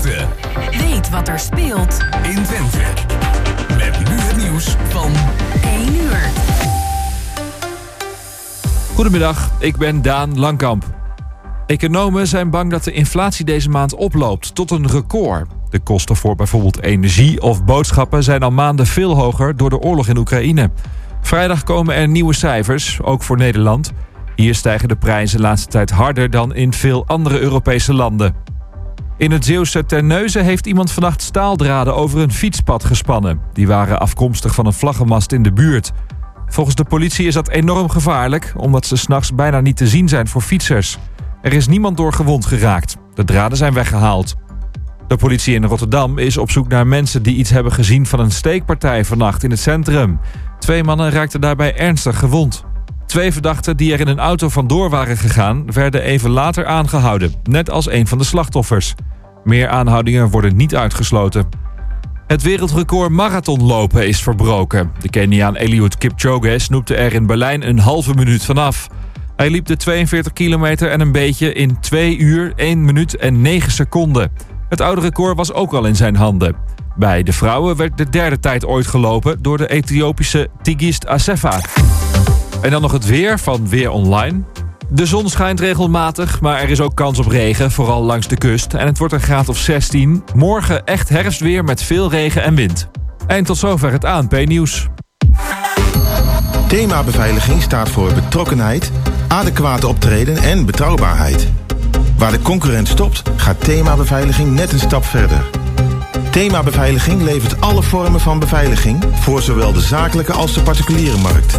Twente. Weet wat er speelt in Twente. Met nu het nieuws van 1 uur. Goedemiddag, ik ben Daan Langkamp. Economen zijn bang dat de inflatie deze maand oploopt tot een record. De kosten voor bijvoorbeeld energie of boodschappen zijn al maanden veel hoger door de oorlog in Oekraïne. Vrijdag komen er nieuwe cijfers, ook voor Nederland. Hier stijgen de prijzen de laatste tijd harder dan in veel andere Europese landen. In het Zeeuwse Terneuzen heeft iemand vannacht staaldraden over een fietspad gespannen. Die waren afkomstig van een vlaggenmast in de buurt. Volgens de politie is dat enorm gevaarlijk, omdat ze s'nachts bijna niet te zien zijn voor fietsers. Er is niemand door gewond geraakt. De draden zijn weggehaald. De politie in Rotterdam is op zoek naar mensen die iets hebben gezien van een steekpartij vannacht in het centrum. Twee mannen raakten daarbij ernstig gewond. Twee verdachten die er in een auto vandoor waren gegaan, werden even later aangehouden, net als een van de slachtoffers. Meer aanhoudingen worden niet uitgesloten. Het wereldrecord marathonlopen is verbroken. De Keniaan Eliud Kipchoge snoepte er in Berlijn een halve minuut vanaf. Hij liep de 42 kilometer en een beetje in 2 uur, 1 minuut en 9 seconden. Het oude record was ook al in zijn handen. Bij de vrouwen werd de derde tijd ooit gelopen door de Ethiopische Tigist Assefa. En dan nog het weer van Weer Online. De zon schijnt regelmatig, maar er is ook kans op regen, vooral langs de kust. En het wordt een graad of 16. Morgen echt herfstweer met veel regen en wind. En tot zover het ANP-nieuws. Thema beveiliging staat voor betrokkenheid, adequate optreden en betrouwbaarheid. Waar de concurrent stopt, gaat thema beveiliging net een stap verder. Thema Beveiliging levert alle vormen van beveiliging voor zowel de zakelijke als de particuliere markt.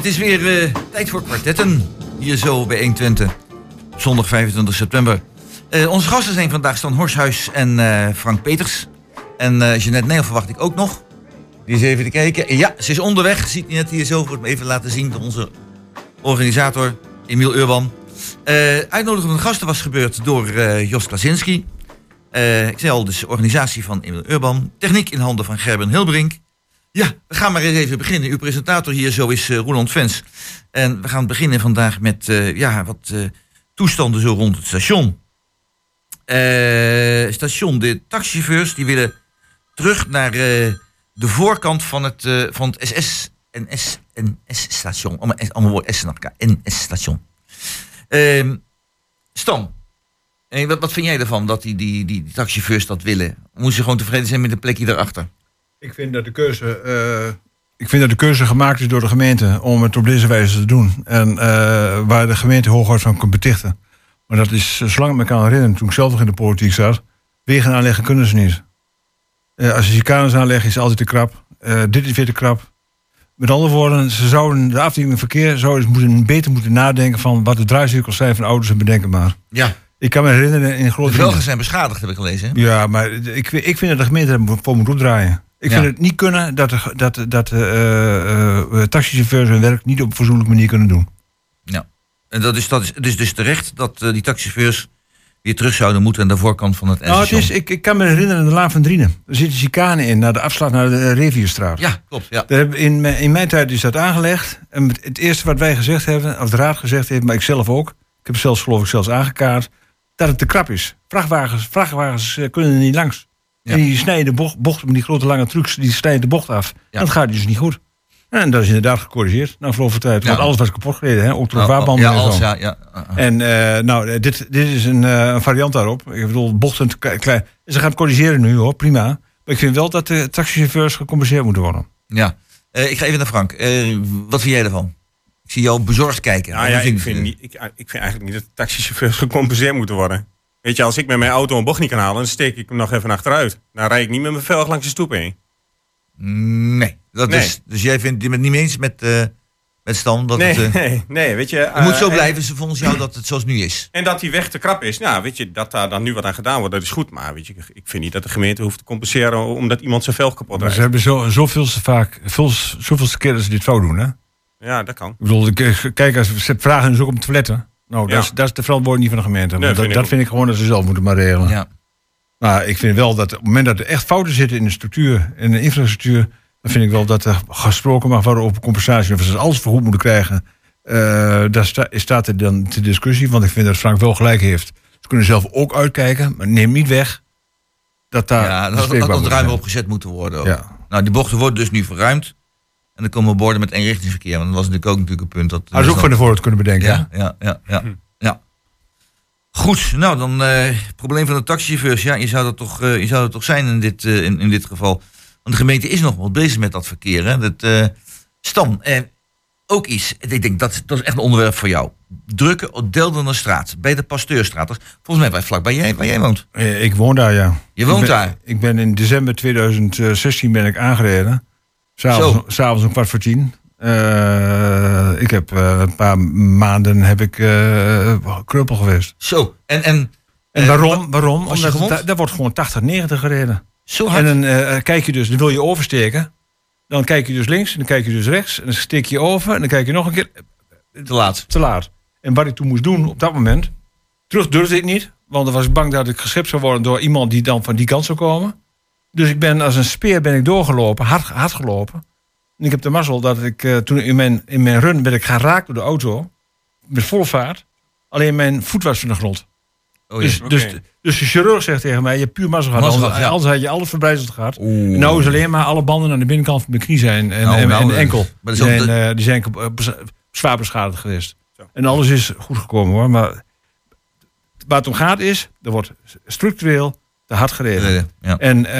het is weer eh, tijd voor kwartetten. Hier zo bij 120. Zondag 25 september. Eh, onze gasten zijn vandaag Stan Horshuis en eh, Frank Peters. En Jeanette Neel verwacht ik ook nog. Die is even te kijken. Ja, ze is onderweg. Ziet u net hier zo. Het me even laten zien. door Onze organisator, Emiel Urban. Uitnodigen van de gasten was gebeurd door Jos Klasinski. Eh, ik zei al, dus organisatie van Emiel Urban. Techniek in handen van Gerben Hilbrink. Ja, we gaan maar eens even beginnen. Uw presentator hier zo is eh, Roland Vens. En we gaan beginnen vandaag met eh, ja, wat eh, toestanden zo rond het station. Station, de taxichauffeurs die willen terug naar de voorkant van het, van het SS en S. Allemaal, S- allemaal woord S naar elkaar. NS-station. Ehm Stan, eh, wat, wat vind jij ervan dat die, die, die, die taxichauffeurs dat willen? Moeten ze gewoon tevreden zijn met een plekje daarachter? Ik vind dat de keuze. eh, ik vind dat de keuze gemaakt is door de gemeente om het op deze wijze te doen. En eh, waar de gemeente hooguit van kan betichten. Maar dat is, eh, zolang ik me kan herinneren, toen ik zelf nog in de politiek zat, wegen aanleggen kunnen ze niet. Als je chicanes aanlegt, is het altijd te krap. Dit is weer te krap. Met andere woorden, ze zouden de afdeling verkeer zou eens moeten, beter moeten nadenken van wat de draaicirkels zijn van auto's en bedenken maar. Ja, Ik kan me herinneren in de grote. velgen zijn beschadigd, heb ik gelezen. hè? Ja, maar ik, ik vind dat de gemeente ervoor moet opdraaien. Ik Ja. vind het niet kunnen dat, dat, dat eh, eh, taxichauffeurs hun werk niet op een fatsoenlijke manier kunnen doen. Ja. En dat is, dat is dus, dus terecht dat eh, die taxichauffeurs weer terug zouden moeten aan de voorkant van het Nou, het is, ik, ik kan me herinneren in de Laan van Drienen. Er zit een chicane in, naar de afslag naar de Rivierstraat. Ja, klopt. Ja. In, mijn- in mijn tijd is dat aangelegd. En het- het eerste wat wij gezegd hebben, of de raad gezegd heeft, maar ik zelf ook. Ik heb het zelfs geloof ik zelfs aangekaart. Dat het te krap is. Vrachtwagens, vrachtwagens eh, kunnen er niet langs. Ja. En die snijden de bocht, bocht met die grote lange trucks, die snijden de bocht af. En dat gaat dus niet goed. En dat is inderdaad gecorrigeerd na verloop van tijd. Ja. Want alles was kapot gereden, hè? ook de vaarbanden ja, en zo. als, ja, ja. uh. En eh, nou, dit, dit is een, eh, een variant daarop. Ik bedoel, bochten klein. Ze gaan het corrigeren nu hoor, prima. Maar ik vind wel dat de taxichauffeurs gecompenseerd moeten worden. ja. Eh, ik ga even naar Frank. Eh, wat vind jij ervan? Ik zie jou bezorgd kijken. Nou ja, ik vind, niet, ik, ik vind eigenlijk niet dat taxichauffeurs gecompenseerd moeten worden. Weet je, als ik met mijn auto een bocht niet kan halen, dan steek ik hem nog even achteruit. Dan rijd ik niet met mijn velg langs de stoep heen. Nee. Dat Nee. Is, dus jij vindt het niet mee eens met, eh met Stan? Dat Nee, het, eh, nee, nee, weet je. het moet eh, zo en- blijven ze volgens jou dat het zoals nu is. En dat die weg te krap is, nou, weet je, dat daar dan nu wat aan gedaan wordt, dat is goed. Maar weet je, ik vind niet dat de gemeente hoeft te compenseren omdat iemand zijn velg kapot Maar ze hebben zo, zoveel te vaak, veel, zoveel keer dat ze dit fout doen, hè? Ja, dat kan. Ik bedoel, ik- kijk, als ze vragen dus ook om toiletten. Nou, Ja. dat, is, dat is de verantwoording niet van de gemeente. Nee, dat vind ik dat ook. vind ik gewoon dat ze zelf moeten maar regelen. Ja. Maar ik vind wel dat op het moment dat er echt fouten zitten in de structuur en de infrastructuur, dan vind ik wel dat er gesproken mag worden over compensatie. Of ze alles vergoed moeten krijgen. eh daar sta, staat er dan ter discussie, want ik vind dat Frank wel gelijk heeft. Ze kunnen zelf ook uitkijken, maar neem niet weg dat daar Ja, dat, bespreekbaar dat, dat moet ruimer opgezet moeten worden. Ook. Ja. Nou, die bochten worden dus nu verruimd. En dan komen borden met eenrichtingsverkeer. Want dat was natuurlijk ook natuurlijk een punt. Dat, Hadden ze ook van tevoren het kunnen bedenken. Ja, ja, ja, ja. ja. Goed, nou dan eh, het probleem van de taxichauffeurs. Ja, je zou dat toch, eh, je zou dat toch zijn in dit, eh, in, in dit geval. Want de gemeente is nog wel bezig met dat verkeer. Hè? Dat, Stan, ook iets. Ik denk dat, dat is echt een onderwerp voor jou. Drukke op Deldenerstraat, bij de Pasteurstraat. Is Volgens mij bij jij, waar jij woont. Ik woon daar, ja. Je woont ik ben, daar? Ik ben in december 2016 ben ik aangereden. S'avonds, om kwart voor tien. Eh, ik heb eh, een paar maanden heb ik kruppel geweest. Zo, en, en, En waarom? wa- waarom? Omdat daar wordt gewoon 80, 90 gereden. Zo hard. En dan kijk je dus, dan wil je oversteken. Dan kijk je dus links en dan kijk je dus rechts. En dan steek je over en dan kijk je nog een keer te laat. te laat. En wat ik toen moest doen op dat moment, terug durfde ik niet. Want dan was ik bang dat ik geschept zou worden door iemand die dan van die kant zou komen. Dus ik ben als een speer ben ik doorgelopen, hard, hard gelopen. En ik heb de mazzel dat ik eh, toen in mijn, in mijn run ben ik geraakt door de auto. Met volle vaart. Alleen mijn voet was van de grond. Oh, ja. dus, dus, dus de chirurg zegt tegen mij, je hebt puur mazzel gehad. Anders, gehad, ja. anders had je alles verbrijzeld gehad. Oeh. Nou is alleen maar alle banden aan de binnenkant van mijn knie zijn. En, Nou, en, nou, en de eh, enkel. Die zijn, de- eh, die zijn kap- eh, bes- zwaar beschadigd geweest. Zo. En alles is goed gekomen hoor. Maar waar het om gaat is, er wordt structureel te hard gereden. Ja. En eh,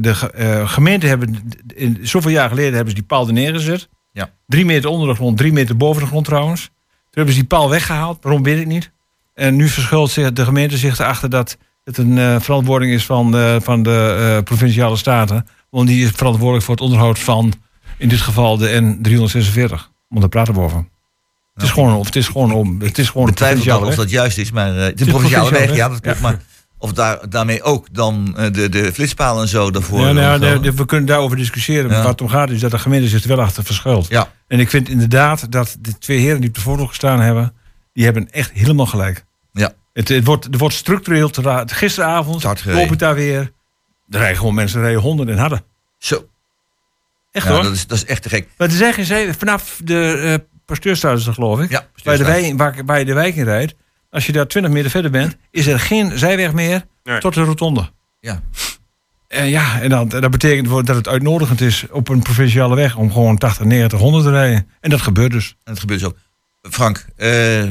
de eh, gemeenten hebben, in, zoveel jaar geleden hebben ze die paal er neergezet. Ja. Drie meter onder de grond, drie meter boven de grond trouwens. Toen hebben ze die paal weggehaald. Waarom weet ik niet. En nu verschuilt zich de gemeente zich erachter dat het een eh, verantwoording is van de, van de provinciale staten. Want die is verantwoordelijk voor het onderhoud van, in dit geval, de N346. Want daar praten we over. Het is gewoon, of het is gewoon om. Het is gewoon betwijfel of dat juist is, maar een provinciale weg, ja, dat klopt. Ja. Maar of daar, daarmee ook dan eh, de, de flitspalen en zo daarvoor. Ja, nou, eh, nee, nee, we kunnen daarover discussiëren. Ja. Maar waar het om gaat is dat de gemeente zich er wel achter verschuilt. Ja, En ik vind inderdaad dat de twee heren die op de gestaan hebben, die hebben echt helemaal gelijk. ja. Het, het wordt, wordt structureel te raad. Gisteravond Te loop ik daar weer. Er rijden gewoon mensen rijden honden en harden. Zo. Echt Ja, hoor. dat, is, dat is echt te gek. Maar zijn geen zij- vanaf de eh pasteurstraat geloof ik. Ja, waar, de wijk, waar, waar je de wijk in rijdt. Als je daar 20 meter verder bent, is er geen zijweg meer Nee. tot de rotonde. Ja. En ja, en dan, dat betekent voor- dat het uitnodigend is op een provinciale weg om gewoon 80, 90, 100 te rijden. En dat gebeurt dus. En het gebeurt zo. Frank, eh,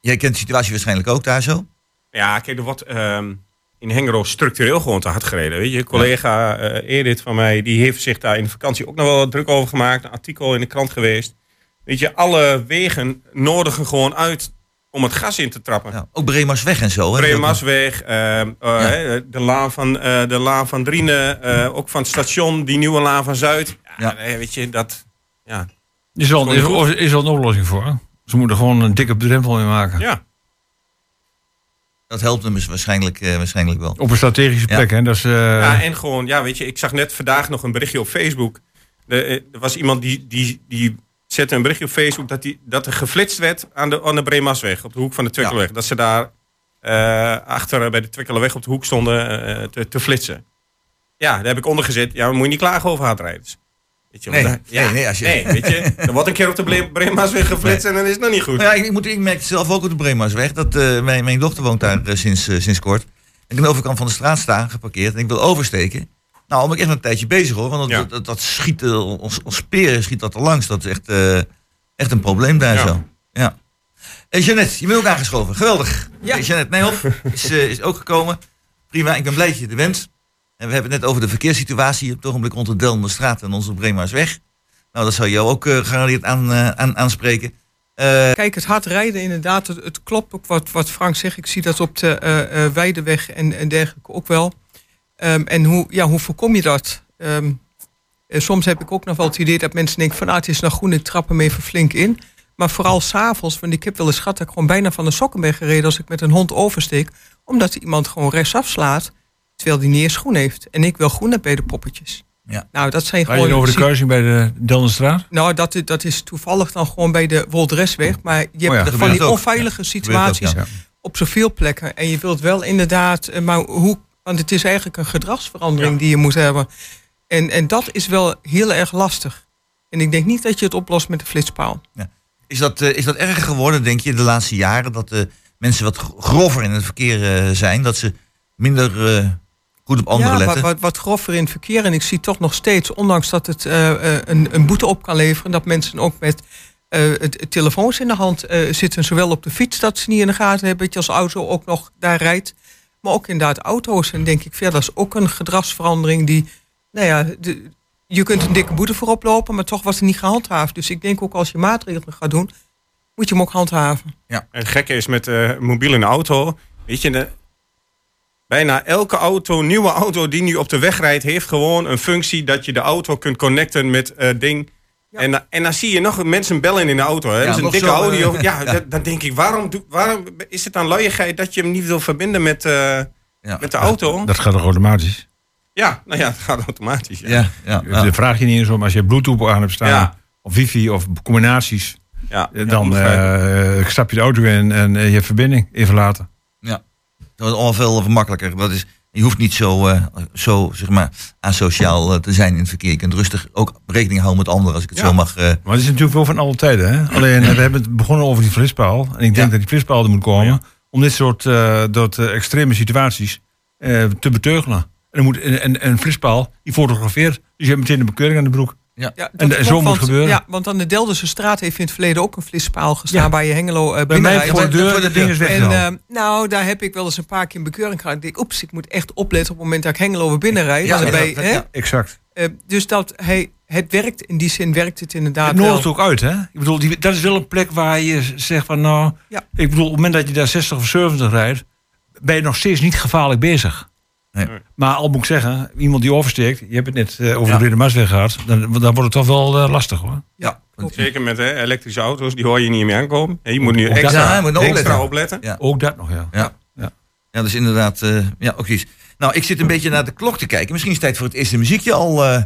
jij kent de situatie waarschijnlijk ook daar zo. Ja, kijk, er wordt ehm, in Hengelo structureel gewoon te hard gereden. Weet je, collega eh Edith van mij, die heeft zich daar in de vakantie ook nog wel druk over gemaakt. Een artikel in de krant geweest. Weet je, alle wegen nodigen gewoon uit om het gas in te trappen. Ja, ook Bremersweg en zo. hè. Bremasweg, ehm, eh, hè, de, laan van, eh, de laan van Drienen, eh, ook van het station, die nieuwe laan van Zuid. Ja, Ja. nee, weet je, dat... Ja, Is wel, Gewoon is, is wel een oplossing voor. hè? Ze moeten er gewoon een dikke drempel in maken. ja. Dat helpt hem dus waarschijnlijk, eh, waarschijnlijk wel. Op een strategische Ja. plek. Hè? Dat is, eh, Ja, en gewoon, ja, weet je, ik zag net vandaag nog een berichtje op Facebook. De, eh, er was iemand die, die, die zette een berichtje op Facebook dat, die, dat er geflitst werd aan de, aan de Bremasweg, op de hoek van de Twikkelweg. Dat ze daar eh, achter eh, bij de Twikkelweg op de hoek stonden eh, te, te flitsen. Ja, daar heb ik onder gezet. Ja, dan moet je niet klagen over hardrijders. Weet je, Nee, ja, nee, nee, als je- nee, weet je, er wordt een keer op de Bre- Bremasweg geflitst en dan is het nog niet goed. Nou ja, ik, ik moet, ik merk het zelf ook op de Bremersweg. Dat, mijn, mijn dochter woont daar sinds, sinds kort. Ik aan de overkant van de straat staan, geparkeerd. En ik wil oversteken. Nou, ben ik echt een tijdje bezig hoor. Want dat, Ja. dat, dat schiet, eh, ons, ons speren schiet dat er langs. Dat is echt, eh, echt een probleem daar Ja. zo. Ja. Hey, Jeannette, je bent ook aangeschoven. Geweldig. Ja. Hey, Jeannette Nijhoff is, eh, is ook gekomen. Prima, ik ben blij dat je er bent. En we hebben het net over de verkeerssituatie op het ogenblik rond de Delmenstraat en onze Bremersweg. Nou, dat zou jou ook eh gegarandeerd aan, eh, aan, aanspreken. Eh, Kijk, het hard rijden inderdaad, het, het klopt ook wat, wat Frank zegt. Ik zie dat op de eh, eh, Weideweg en, en dergelijke ook wel. Ehm, en hoe, ja, hoe voorkom je dat? Ehm, eh, soms heb ik ook nog wel het idee dat mensen denken van... ah, het is nog groen, ik trap hem even flink in. Maar vooral s'avonds, want ik heb wel eens gehad... dat ik gewoon bijna van de sokken ben gereden als ik met een hond oversteek. Omdat iemand gewoon rechtsaf slaat, terwijl die niet eens groen heeft. En ik wil groen heb bij de poppetjes. Ja. Nou, dat zijn Waar je gewoon... over de kruising bij de Deldenstraat? Nou, dat, is- dat is toevallig dan gewoon bij de Woldresweg. Maar je hebt Oh ja, er van die onveilige situaties op zoveel plekken. En je wilt wel inderdaad, eh, maar hoe, want het is eigenlijk een gedragsverandering Ja. die je moet hebben. En, en dat is wel heel erg lastig. En ik denk niet dat je het oplost met de flitspaal. is, dat, eh, is dat erger geworden, denk je, de laatste jaren? Dat eh, mensen wat gro- grover in het verkeer eh, zijn? Dat ze minder goed op anderen ja, letten? wat, wat, wat grover in het verkeer. En ik zie toch nog steeds, ondanks dat het een, een boete op kan leveren, dat mensen ook met het, telefoons in de hand zitten. Zowel op de fiets dat ze niet in de gaten hebben, dat je als auto ook nog daar rijdt. Maar ook inderdaad auto's. En denk ik, verder dat is ook een gedragsverandering die, nou ja, je kunt een dikke boete voor oplopen, maar toch was het niet gehandhaafd. Dus ik denk ook als je maatregelen gaat doen, moet je hem ook handhaven. En het gekke is met eh mobiel auto. Weet je, de, bijna elke auto, nieuwe auto die nu op de weg rijdt, heeft gewoon een functie dat je de auto kunt connecten met eh ding. Ja. En, en dan zie je nog mensen bellen in de auto. Hè. Ja, dat is een dikke zo, audio. ja, ja. dat- dan denk ik, waarom, doe- waarom is het dan luiigheid dat je hem niet wil verbinden met, eh, Ja. met de auto? Dat gaat toch automatisch? Ja, nou ja, het gaat automatisch. Ja. Ja, ja, ja. Dan vraag je niet eens om als je Bluetooth aan hebt staan. Ja. Of wifi of combinaties. Ja, eh, Dan eh, stap je de auto in en je hebt verbinding. Even later. Dat is al veel makkelijker. Dat is, je hoeft niet zo, eh, zo zeg maar, asociaal eh, te zijn in het verkeer. Je kunt rustig ook rekening houden met anderen, als ik het Ja. zo mag. eh, Maar het is natuurlijk wel van alle tijden. Hè? Alleen, we hebben het begonnen over die flitspaal. En ik denk Ja. dat die flitspaal er moet komen. Ja. Om dit soort dat, extreme situaties te beteugelen. En, er moet, en, en een flitspaal die fotografeert. Dus je hebt meteen een bekeuring aan de broek. Ja, En- klopt, zo moet want- gebeuren. Ja, want aan de Deldense straat heeft in het verleden ook een flitspaal gestaan... Ja. waar je Hengelo eh Bij mij voor de deur, voor de dat ding is deur. weg. En eh, nou, daar heb ik wel eens een paar keer een bekeuring gehad. Ik denk, oeps, ik moet echt opletten op het moment dat ik Hengelo weer binnenrijd. Ja, dat- hè? exact. Eh, dus dat hij, het werkt, in die zin werkt het inderdaad Het nodigt ook uit, hè? Ik bedoel, die, dat is wel een plek waar je zegt van, nou... Ik bedoel, op het moment dat je daar 60 of 70 rijdt... ben je nog steeds niet gevaarlijk bezig. Nee. Maar al moet ik zeggen, iemand die oversteekt... je hebt het net eh, over Ja. de Brede Maasweg gehad... Dan, dan wordt het toch wel eh, lastig, hoor. ja, Zeker met hè, elektrische auto's, die hoor je niet meer aankomen. En je moet nu Ook dat- extra, Ja, je moet nog extra opletten. opletten. Ja. Ook dat nog, ja. Ja. Ja. Ja, dus inderdaad, eh, ja, ook iets. Nou, ik zit een beetje naar de klok te kijken. Misschien is het tijd voor het eerste muziekje al. eh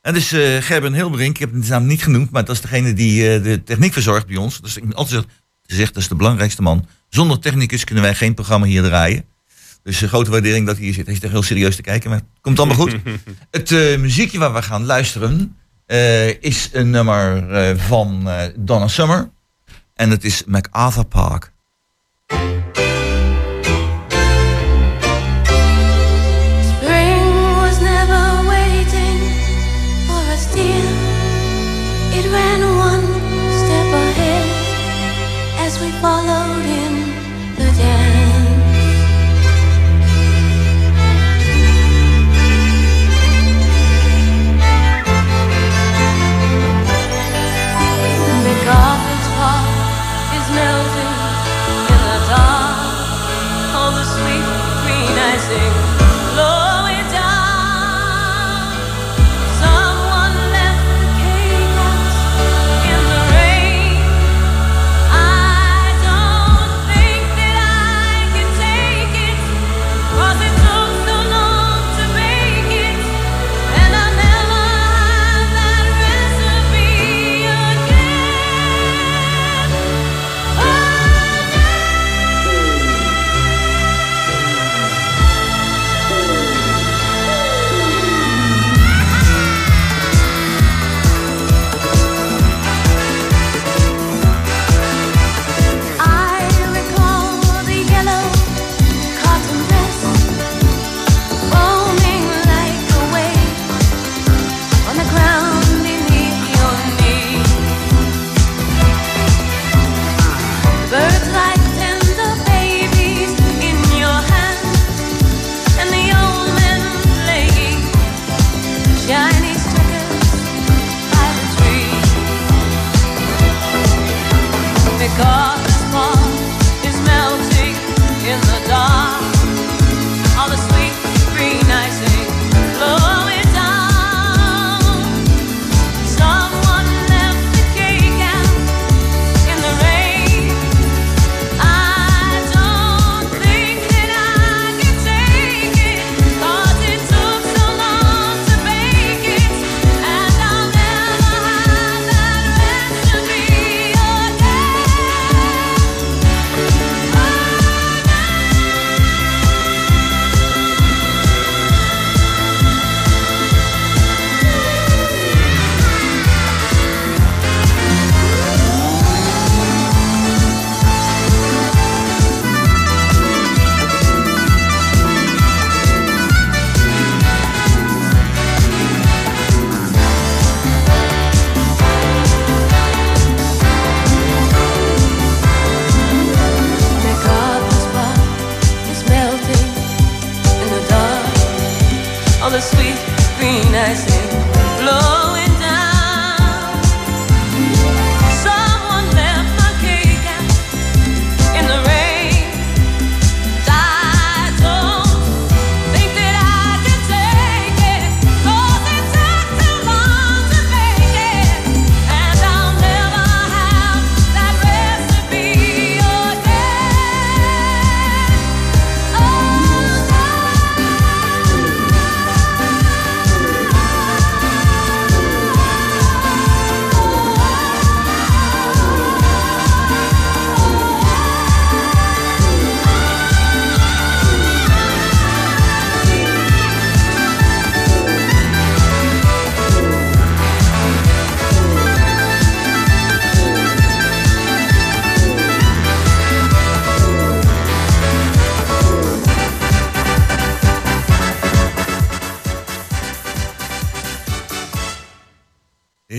en dus eh Gerben Hilbrink, ik heb de naam niet genoemd, maar dat is degene die eh, de techniek verzorgt bij ons. Dus ik moet altijd gezegd, dat is de belangrijkste man. Zonder technicus kunnen wij geen programma hier draaien. Dus een grote waardering dat hij hier zit. Hij zit echt heel serieus te kijken, maar het komt allemaal goed. het eh, muziekje waar we gaan luisteren eh, is een nummer eh, van Donna Summer. En het is MacArthur Park.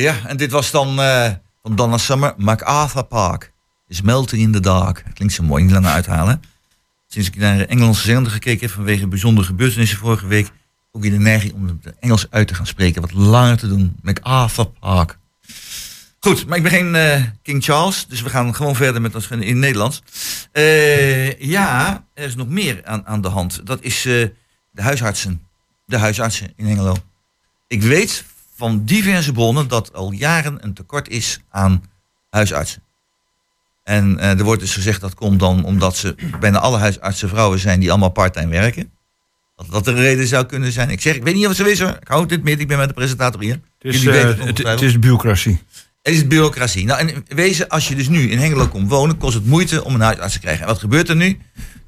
Ja, en dit was dan eh, van Donna Summer, MacArthur Park. Is melting in the dark. Klinkt zo mooi, niet langer uithalen. Sinds ik naar Engelse zender gekeken heb vanwege bijzondere gebeurtenissen vorige week, ook in de neiging om het Engels uit te gaan spreken, wat langer te doen. MacArthur Park. Goed, maar ik ben geen eh, King Charles, dus we gaan gewoon verder met ons in Nederlands. Eh, ja, er is nog meer aan, aan de hand. Dat is de huisartsen. De huisartsen in Hengelo. Ik weet van diverse bronnen dat al jaren een tekort is aan huisartsen. En eh, er wordt dus gezegd dat komt dan omdat ze bijna alle huisartsen vrouwen zijn die allemaal parttime werken. Dat dat de reden zou kunnen zijn. Ik zeg, ik weet niet of het zo is hoor. Ik hou dit midden, ik ben met de presentator hier. Het is, eh, het, het is bureaucratie. Het is bureaucratie. Nou, en wezen, als je dus nu in Hengelo komt wonen, kost het moeite om een huisarts te krijgen. En wat gebeurt er nu?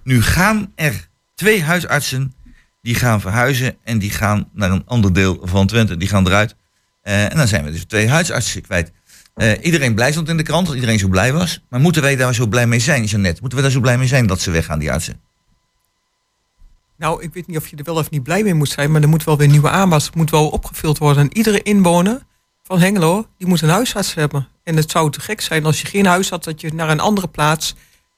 Nu gaan er twee huisartsen, die gaan verhuizen en die gaan naar een ander deel van Twente. Die gaan eruit. Eh, en dan zijn we dus twee huisartsen kwijt. Eh, iedereen blij stond in de krant, dat iedereen zo blij was. Maar moeten wij daar zo blij mee zijn, Jeannette? Moeten we daar zo blij mee zijn dat ze weggaan, die artsen? Nou, ik weet niet of je er wel of niet blij mee moet zijn, maar er moet wel weer nieuwe aanwas, moet wel opgevuld worden. En iedere inwoner van Hengelo, die moet een huisarts hebben. En het zou te gek zijn als je geen huis had, dat je naar een andere plaats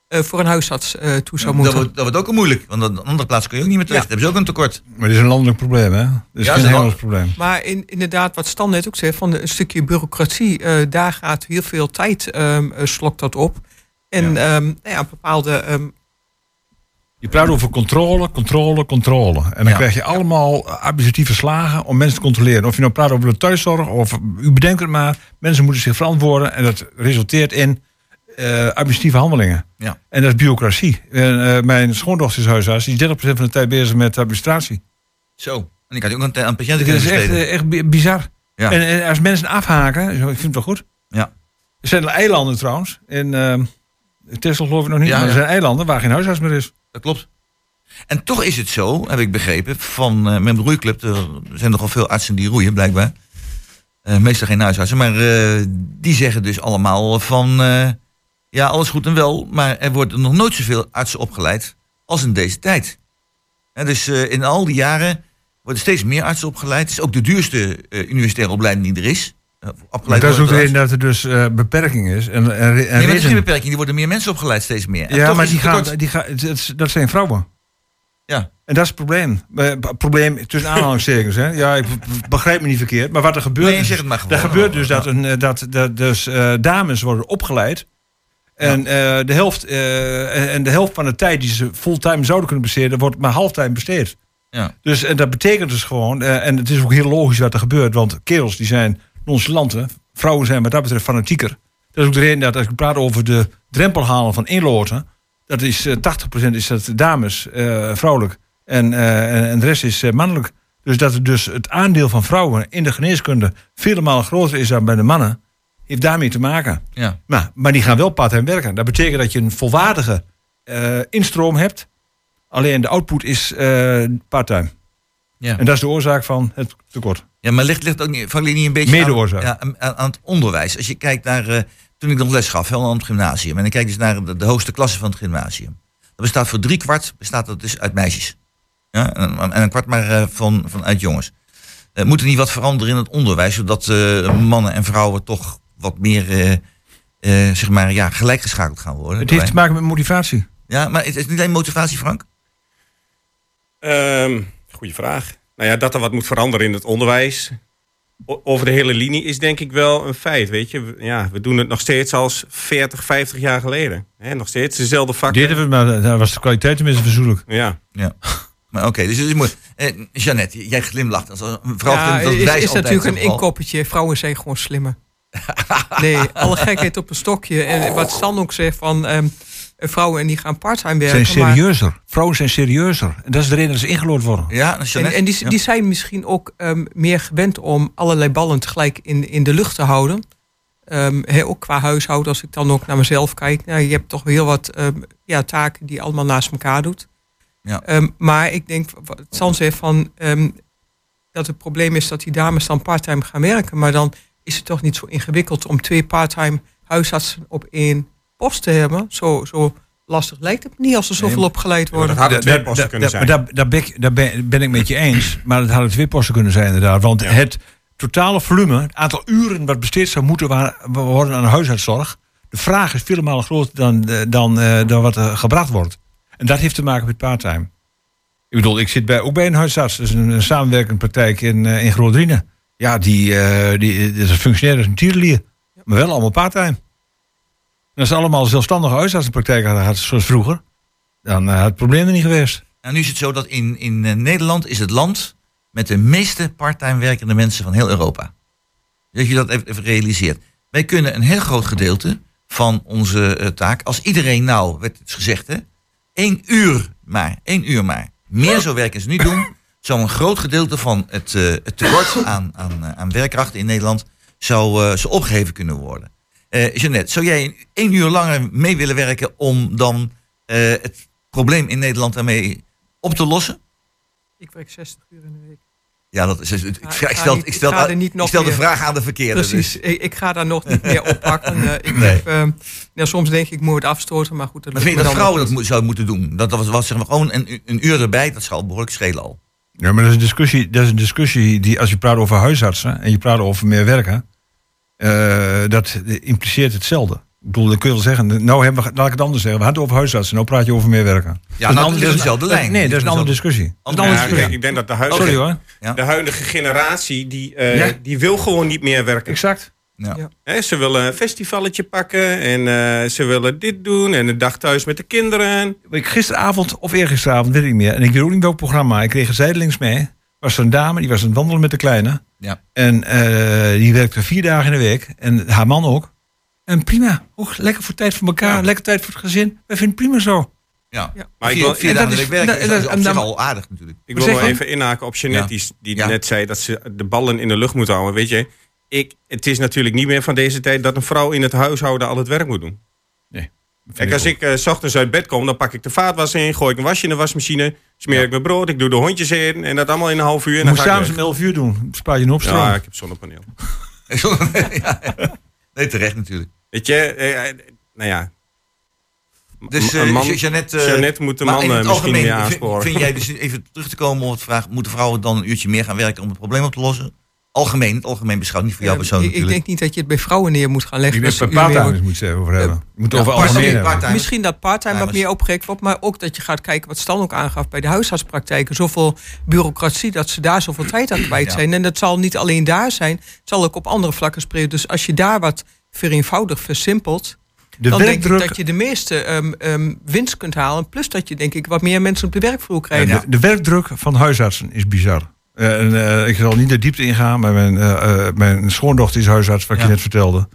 voor een huisarts eh, toe zou dat, moeten. wordt, dat wordt ook al moeilijk, want op een andere plaats kun je ook niet meer terecht. Ja. Hebben ze ook een tekort. Maar dit is een landelijk probleem, hè? Dit is Ja, geen een probleem. Maar in, inderdaad, wat Stan net ook zei, van een stukje bureaucratie, eh, daar gaat heel veel tijd, ehm, eh, slokt dat op. En ehm, nou ja, bepaalde ehm, Je praat over controle, controle, controle. En dan Ja. krijg je allemaal administratieve slagen om mensen te controleren. Of je nou praat over de thuiszorg of u bedenkt het maar. Mensen moeten zich verantwoorden en dat resulteert in eh, administratieve handelingen. Ja. En dat is bureaucratie. En, eh, mijn schoondochter is huisarts, die is 30% van de tijd bezig met administratie. Zo. En ik had ook aan, aan patiënten Dat kunnen is echt, eh, echt bi- bizar. Ja. En, en als mensen afhaken, zo, ik vind het wel goed. Ja. Er zijn eilanden trouwens. In uh, Texel geloof ik nog niet. Ja, maar er zijn eilanden waar geen huisarts meer is. Dat klopt. En toch is het zo, heb ik begrepen, van uh, mijn roeiclub. Er zijn nogal veel artsen die roeien, blijkbaar. Uh, meestal geen huisartsen, maar uh, die zeggen dus allemaal van... Ja, alles goed en wel, maar er worden nog nooit zoveel artsen opgeleid als in deze tijd. En dus uh, in al die jaren worden steeds meer artsen opgeleid. Het is ook de duurste uh, universitaire opleiding die er is. Uh, dat is ook de reden dat er dus uh, beperking is. En, en, en nee, maar er is geen beperking. Die worden meer mensen opgeleid steeds meer. En ja, maar die gaan, die gaan, dat zijn vrouwen. Ja. En dat is het probleem. Probleem tussen aanhalingstekens. Hè? Ja, ik begrijp me niet verkeerd. Maar wat er gebeurt. Nee, zeg het maar gewoon. Er gebeurt dus dat, een, dat, dat dus, uh, dames worden opgeleid. En, eh, de helft, eh, en- de helft van de tijd die ze fulltime zouden kunnen besteden, wordt maar halftime besteed. Ja. Dus en dat betekent dus gewoon, eh, en het is ook heel logisch wat er gebeurt, want kerels die zijn nonchalanten, vrouwen zijn wat dat betreft fanatieker. Dat is ook de reden dat als ik praat over de drempel halen van inloten, dat is eh, 80% is dat dames, vrouwelijk, en, en, de rest is mannelijk. Dus dat het dus het aandeel van vrouwen in de geneeskunde vele malen groter is dan bij de mannen, heeft daarmee te maken. Ja. Maar, maar die gaan wel part-time werken. Dat betekent dat je een volwaardige eh, instroom hebt. Alleen de output is eh part-time. Ja. En dat is de oorzaak van het tekort. Ja, maar ligt, ligt ook niet, van niet een beetje Medeoorzaak. aan, ja, aan, aan- aan het onderwijs. Als je kijkt naar, eh, toen ik nog les gaf, heel aan het gymnasium. En dan kijk eens naar de, de hoogste klasse van het gymnasium. Dat bestaat voor drie kwart bestaat dat dus uit meisjes. Ja, en, en een kwart maar eh, van, van uit jongens. Eh, moet er niet wat veranderen in het onderwijs, zodat mannen en vrouwen toch wat meer eh, eh, zeg maar, ja, gelijkgeschakeld gaan worden? Het heeft te maken met motivatie. Ja, maar het is niet alleen motivatie, Frank? Ehm goeie vraag. Nou ja, dat er wat moet veranderen in het onderwijs. O- over de hele linie is denk ik wel een feit. Weet je, We- ja, we doen het nog steeds als 40, 50 jaar geleden. Hè, nog steeds dezelfde vakken. Deden we, maar daar was de kwaliteit tenminste verzoenlijk. Ja. Ja. Maar oké, dus het is. Eh, Jeannette, jij glimlacht. Als een vrouw Ja, glimlacht, is, is natuurlijk een inkoppertje. Vrouwen zijn gewoon slimmer. nee, alle gekheid op een stokje. En wat Stan ook zegt van ehm, vrouwen en die gaan parttime werken. zijn maar- serieuzer. Vrouwen zijn serieuzer. En dat is de reden dat ze ingeloord worden. Ja, En, en die, die zijn misschien ook ehm, meer gewend om allerlei ballen tegelijk in, in de lucht te houden. Ehm, hè, ook qua huishouden, als ik dan ook naar mezelf kijk. Nou, je hebt toch heel wat ja, taken die je allemaal naast elkaar doet. Ja. Ehm, maar ik denk, wat San zegt van, ehm, dat het probleem is dat die dames dan parttime gaan werken. Maar dan is het toch niet zo ingewikkeld om twee parttime huisartsen op één post te hebben. Zo, zo lastig lijkt het niet als er zoveel Nee. opgeleid worden. dat hadden twee posten kunnen zijn. Daar, daar, ben ik, daar ben, ik met je eens. Maar het hadden twee posten kunnen zijn inderdaad. Want Ja. het totale volume, het aantal uren wat besteed zou moeten worden aan huisartszorg. De vraag is vele malen groter dan, eh, dan, eh, dan wat er gebracht wordt. En dat heeft te maken met parttime. Ik bedoel, ik zit bij, ook bij een huisarts. Dat is een, een samenwerkende praktijk in, eh in. Ja, die, eh die, dat functionair als een. Maar wel allemaal parttime. Als ze allemaal zelfstandige huisartsenpraktijk hadden zoals vroeger... dan eh, had het probleem er niet geweest. En nu is het zo dat in, in eh, Nederland is het land met de meeste parttime werkende mensen van heel Europa. Dat je dat even, realiseert. Wij kunnen een heel groot gedeelte van onze taak, als iedereen nou, werd het gezegd hè, één uur maar, één uur maar, meer zou werken ze nu doen, zou een groot gedeelte van het, eh, het tekort aan, aan, eh, aan werkkrachten in Nederland zou, eh, zou opgeheven kunnen worden. Eh Jeannette, zou jij één uur langer mee willen werken om dan eh, het probleem in Nederland daarmee op te lossen? Ik werk 60 uur in de week. Ja, dat is, ik, ik, ik ga stel, ik stel, ik ik de vraag aan de verkeerde. Precies, Dus. ik, ik ga daar nog niet meer oppakken. Ik Nee. heb, ehm, ja, soms denk ik, ik moet het afstoten, maar goed. Dat Maar vind je dat dan vrouwen dat moet, zouden moeten doen? Dat, dat was, was zeg maar gewoon een, een uur erbij, dat zal behoorlijk schelen al. Ja, maar dat is een discussie, dat is een discussie die, als je praat over huisartsen en je praat over meer werken, eh, dat impliceert hetzelfde. Ik bedoel, dan kun je wel zeggen, nou hebben we, laat ik het anders zeggen, we hadden het over huisartsen, nou praat je over meer werken. Ja, nou, dat is dezelfde lijn. Nee, dat is een andere discussie. Dat is een Andere andere Ja, discussie. kijk, ik denk dat de huidige, Sorry hoor. De huidige generatie, die, eh, Ja. die wil gewoon niet meer werken. Exact. Ja. Ze willen een festivalletje pakken en eh, ze willen dit doen en een dag thuis met de kinderen. Ik, gisteravond of eergisteravond, weet ik niet meer, en ik weet ook niet welk programma, ik kreeg er zijdelings mee, was er een dame, die was aan het wandelen met de kleine. Ja. En eh, die werkte vier dagen in de week. En haar man ook. En prima. Ook lekker voor tijd voor elkaar. Ja. Lekker tijd voor het gezin. Wij vinden het prima zo. Ja. Ja. Maar ik vier, wil- vier en dagen dat in is- de week werken dat- is, dat- op zich al aardig natuurlijk. Ik wil nog je? even inhaken op Jeannette, Ja. die, die Ja. net zei dat ze de ballen in de lucht moet houden. Weet je, ik, het is natuurlijk niet meer van deze tijd dat een vrouw in het huishouden al het werk moet doen. Kijk, als ik eh, s ochtends uit bed kom, dan pak ik de vaatwas in, gooi ik een wasje in de wasmachine, smeer ik mijn brood, ik doe de hondjes in en dat allemaal in een half uur. En Je dan moet ga s'avonds om 11 uur doen. Spaar je een opstroom. Ja, ik heb zonnepaneel. ja. Nee, terecht natuurlijk. Weet je, eh, eh, nou ja. Dus een man- Jeannette, Jeannette moet de man misschien algemeen meer vind, aansporen. vind jij dus even terug te komen op het vraag, moeten vrouwen dan een uurtje meer gaan werken om het probleem op te lossen? Algemeen, het algemeen beschouwd, niet voor jou persoonlijk ik, denk niet dat je het bij vrouwen neer moet gaan leggen. Moet je het over hebben. Je moet Ja, over part-time, algemeen hebben. part-time. Misschien dat parttime Ja, wat meer opgerekt wordt, maar ook dat je gaat kijken wat Stan ook aangaf bij de huisartspraktijken. Zoveel bureaucratie dat ze daar zoveel tijd aan kwijt Ja. zijn. En dat zal niet alleen daar zijn, het zal ook op andere vlakken spreken. Dus als je daar wat vereenvoudigd, versimpelt, De dan denk ik dat je de meeste ehm, ehm, winst kunt halen. Plus dat je denk ik wat meer mensen op de werkvloer krijgt. de, de werkdruk van huisartsen is bizar. Eh, en, eh, ik zal niet de diepte ingaan, maar mijn, eh, eh, mijn schoondochter is huisarts, wat ik Ja. je net vertelde.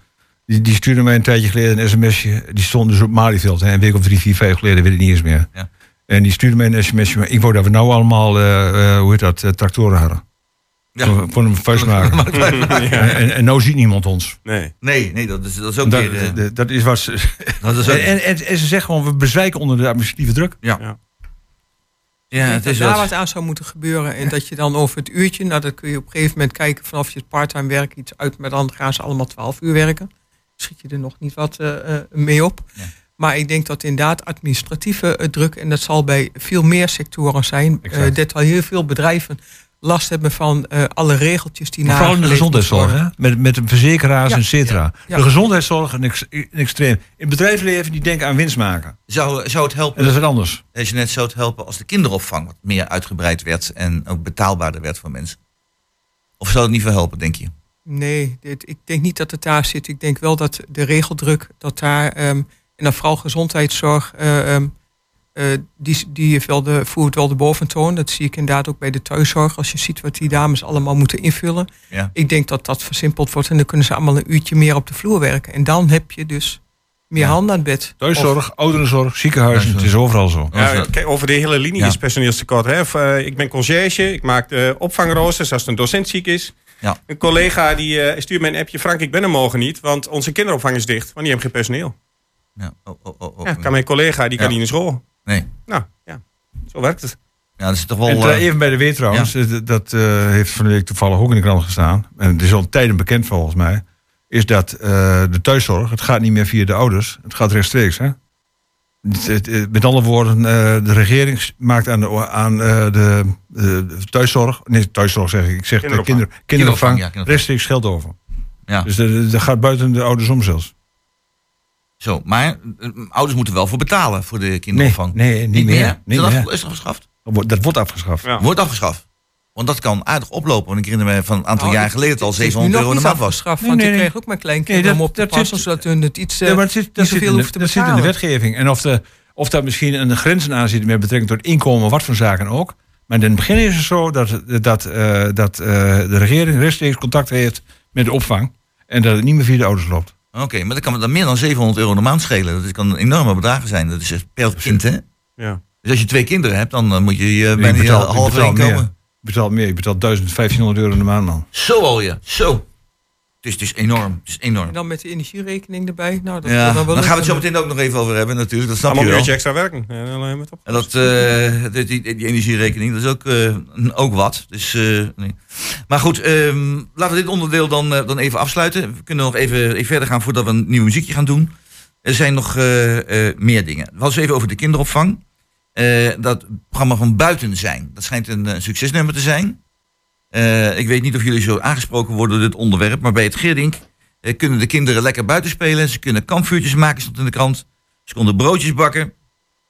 Die, die stuurde mij een tijdje geleden een sms'je. Die stond dus op Malieveld. Hè, een week of drie, vier, vijf geleden, weet ik niet eens meer. Ja. En die stuurde mij een sms'je. Maar ik wou dat we nou allemaal, eh, eh, hoe heet dat, tractoren hadden. Ja. Voor, een vuist maken. en, en, en nou ziet niemand ons. Nee. Nee, nee, dat is, dat is ook Dat, weer... dat- dat is wat ze... dat is ook, En, en, en, en ze zeggen gewoon, we bezwijken onder de administratieve druk. ja, Denk het dat is daar wat. aan zou moeten gebeuren. En dat je dan over het uurtje, nou dat kun je op een gegeven moment kijken vanaf je parttime werk iets uit, maar dan gaan ze allemaal 12 uur werken. Schiet je er nog niet wat eh, eh, mee op. Ja. Maar ik denk dat inderdaad administratieve eh, druk, en dat zal bij veel meer sectoren zijn, dat al heel veel bedrijven last hebben van eh, alle regeltjes die Maar vooral in de gezondheidszorg, hè? Met, met de verzekeraars, Ja, et cetera. ja. De gezondheidszorg een, ex- een extreem. In het bedrijfsleven die denken aan winst maken. Zou, zou het helpen En dat is wat anders. Eh, Jeanette, zou het helpen als de kinderopvang wat meer uitgebreid werd en ook betaalbaarder werd voor mensen? Of zou het niet veel helpen, denk je? Nee, dit, ik denk niet dat het daar zit. Ik denk wel dat de regeldruk, dat daar, ehm, en dan vooral gezondheidszorg, eh, ehm, eh, die, die wel de, voert wel de boventoon. Dat zie ik inderdaad ook bij de thuiszorg. Als je ziet wat die dames allemaal moeten invullen. Ja. Ik denk dat dat versimpeld wordt en dan kunnen ze allemaal een uurtje meer op de vloer werken. En dan heb je dus meer Ja. handen aan het bed. Thuiszorg, ouderenzorg, ziekenhuizen. Het is overal zo. Ja, kijk, over de hele linie Ja. is personeelstekort. Hè. Of, eh, ik ben conciërge, ik maak de opvangroosters als een docent ziek is. Ja. Een collega die eh, stuurt mij een appje, Frank, ik ben er morgen niet, want onze kinderopvang is dicht, want die hebben geen personeel. Ja, oh, oh, oh, oh. Ja, kan mijn collega, die kan niet naar school. Nee. Nou, ja, zo werkt het. Ja, dat is toch wel... En tra- eh, even bij de weer trouwens, eh, dat eh, heeft van de week toevallig ook in de krant gestaan. En het is al tijden bekend volgens mij. Is dat eh, de thuiszorg, het gaat niet meer via de ouders. Het gaat rechtstreeks. Hè? Het- het- het- met andere woorden, eh, de regering maakt aan de, aan, eh, de, de, de thuiszorg, nee thuiszorg zeg ik, ik zeg de Kinderopvang. kinder, kinderopvang, ja, kinderopvang. rechtstreeks geld over. ja. Dus dat dat gaat buiten de ouders om zelfs. Zo, maar eh, ouders moeten wel voor betalen voor de Nee, kinderopvang. nee, niet, meer. Is Niet dat meer. af- is dat afgeschaft? Dat wordt afgeschaft. Ja. Wordt afgeschaft. Want dat kan aardig oplopen. Want ik herinner me van een aantal Nou, jaar geleden het al Het is nu 700 euro in de maand was. afgeschaft, Nee, want nee, ik nee. kreeg ook mijn Nee, kleinkinderen dat- om op te dat passen, zit- zodat hun het iets eh, Ja, maar het zit, dat, niet zit zoveel in, hoeft de, te dat zit in de betalen. wetgeving. En of, de, of daar misschien een grenzen aan zit met betrekking tot inkomen, wat voor zaken ook. Maar in het begin is het zo dat, dat, eh, dat eh, de regering rechtstreeks contact heeft met de opvang. En dat het niet meer via de ouders loopt. Oké, maar dat kan me dan meer dan 700 euro de maand schelen. Dat kan een enorme bedragen zijn. Dat is per kind, hè? Ja. Dus als je twee kinderen hebt, dan eh, moet je je Je bijna je je betaalt inkomen. meer. Je betaalt meer. Je betaalt 1500 euro in de maand, man. Zo al, ja. Zo. Dus het is enorm. Het is enorm. En dan met de energierekening erbij. Nou, dat Ja, dan dan wel gaan we het zo meteen ook nog even over hebben, natuurlijk. Dat snap Allemaal je een wel. extra werken. Dan op. En dat, eh, die, die, die energierekening, dat is ook, eh, ook wat. Dus, eh, nee. Maar goed, ehm, laten we dit onderdeel dan, dan even afsluiten. We kunnen nog even, even verder gaan voordat we een nieuw muziekje gaan doen. Er zijn nog eh, eh, meer dingen. We hadden even over de kinderopvang. Eh, dat programma van Buiten zijn. Dat schijnt een, succesnummer te zijn. Eh, ik weet niet of jullie zo aangesproken worden door dit onderwerp. Maar bij het Geerdink eh, kunnen de kinderen lekker buiten spelen. Ze kunnen kampvuurtjes maken, stond in de krant. Ze konden broodjes bakken.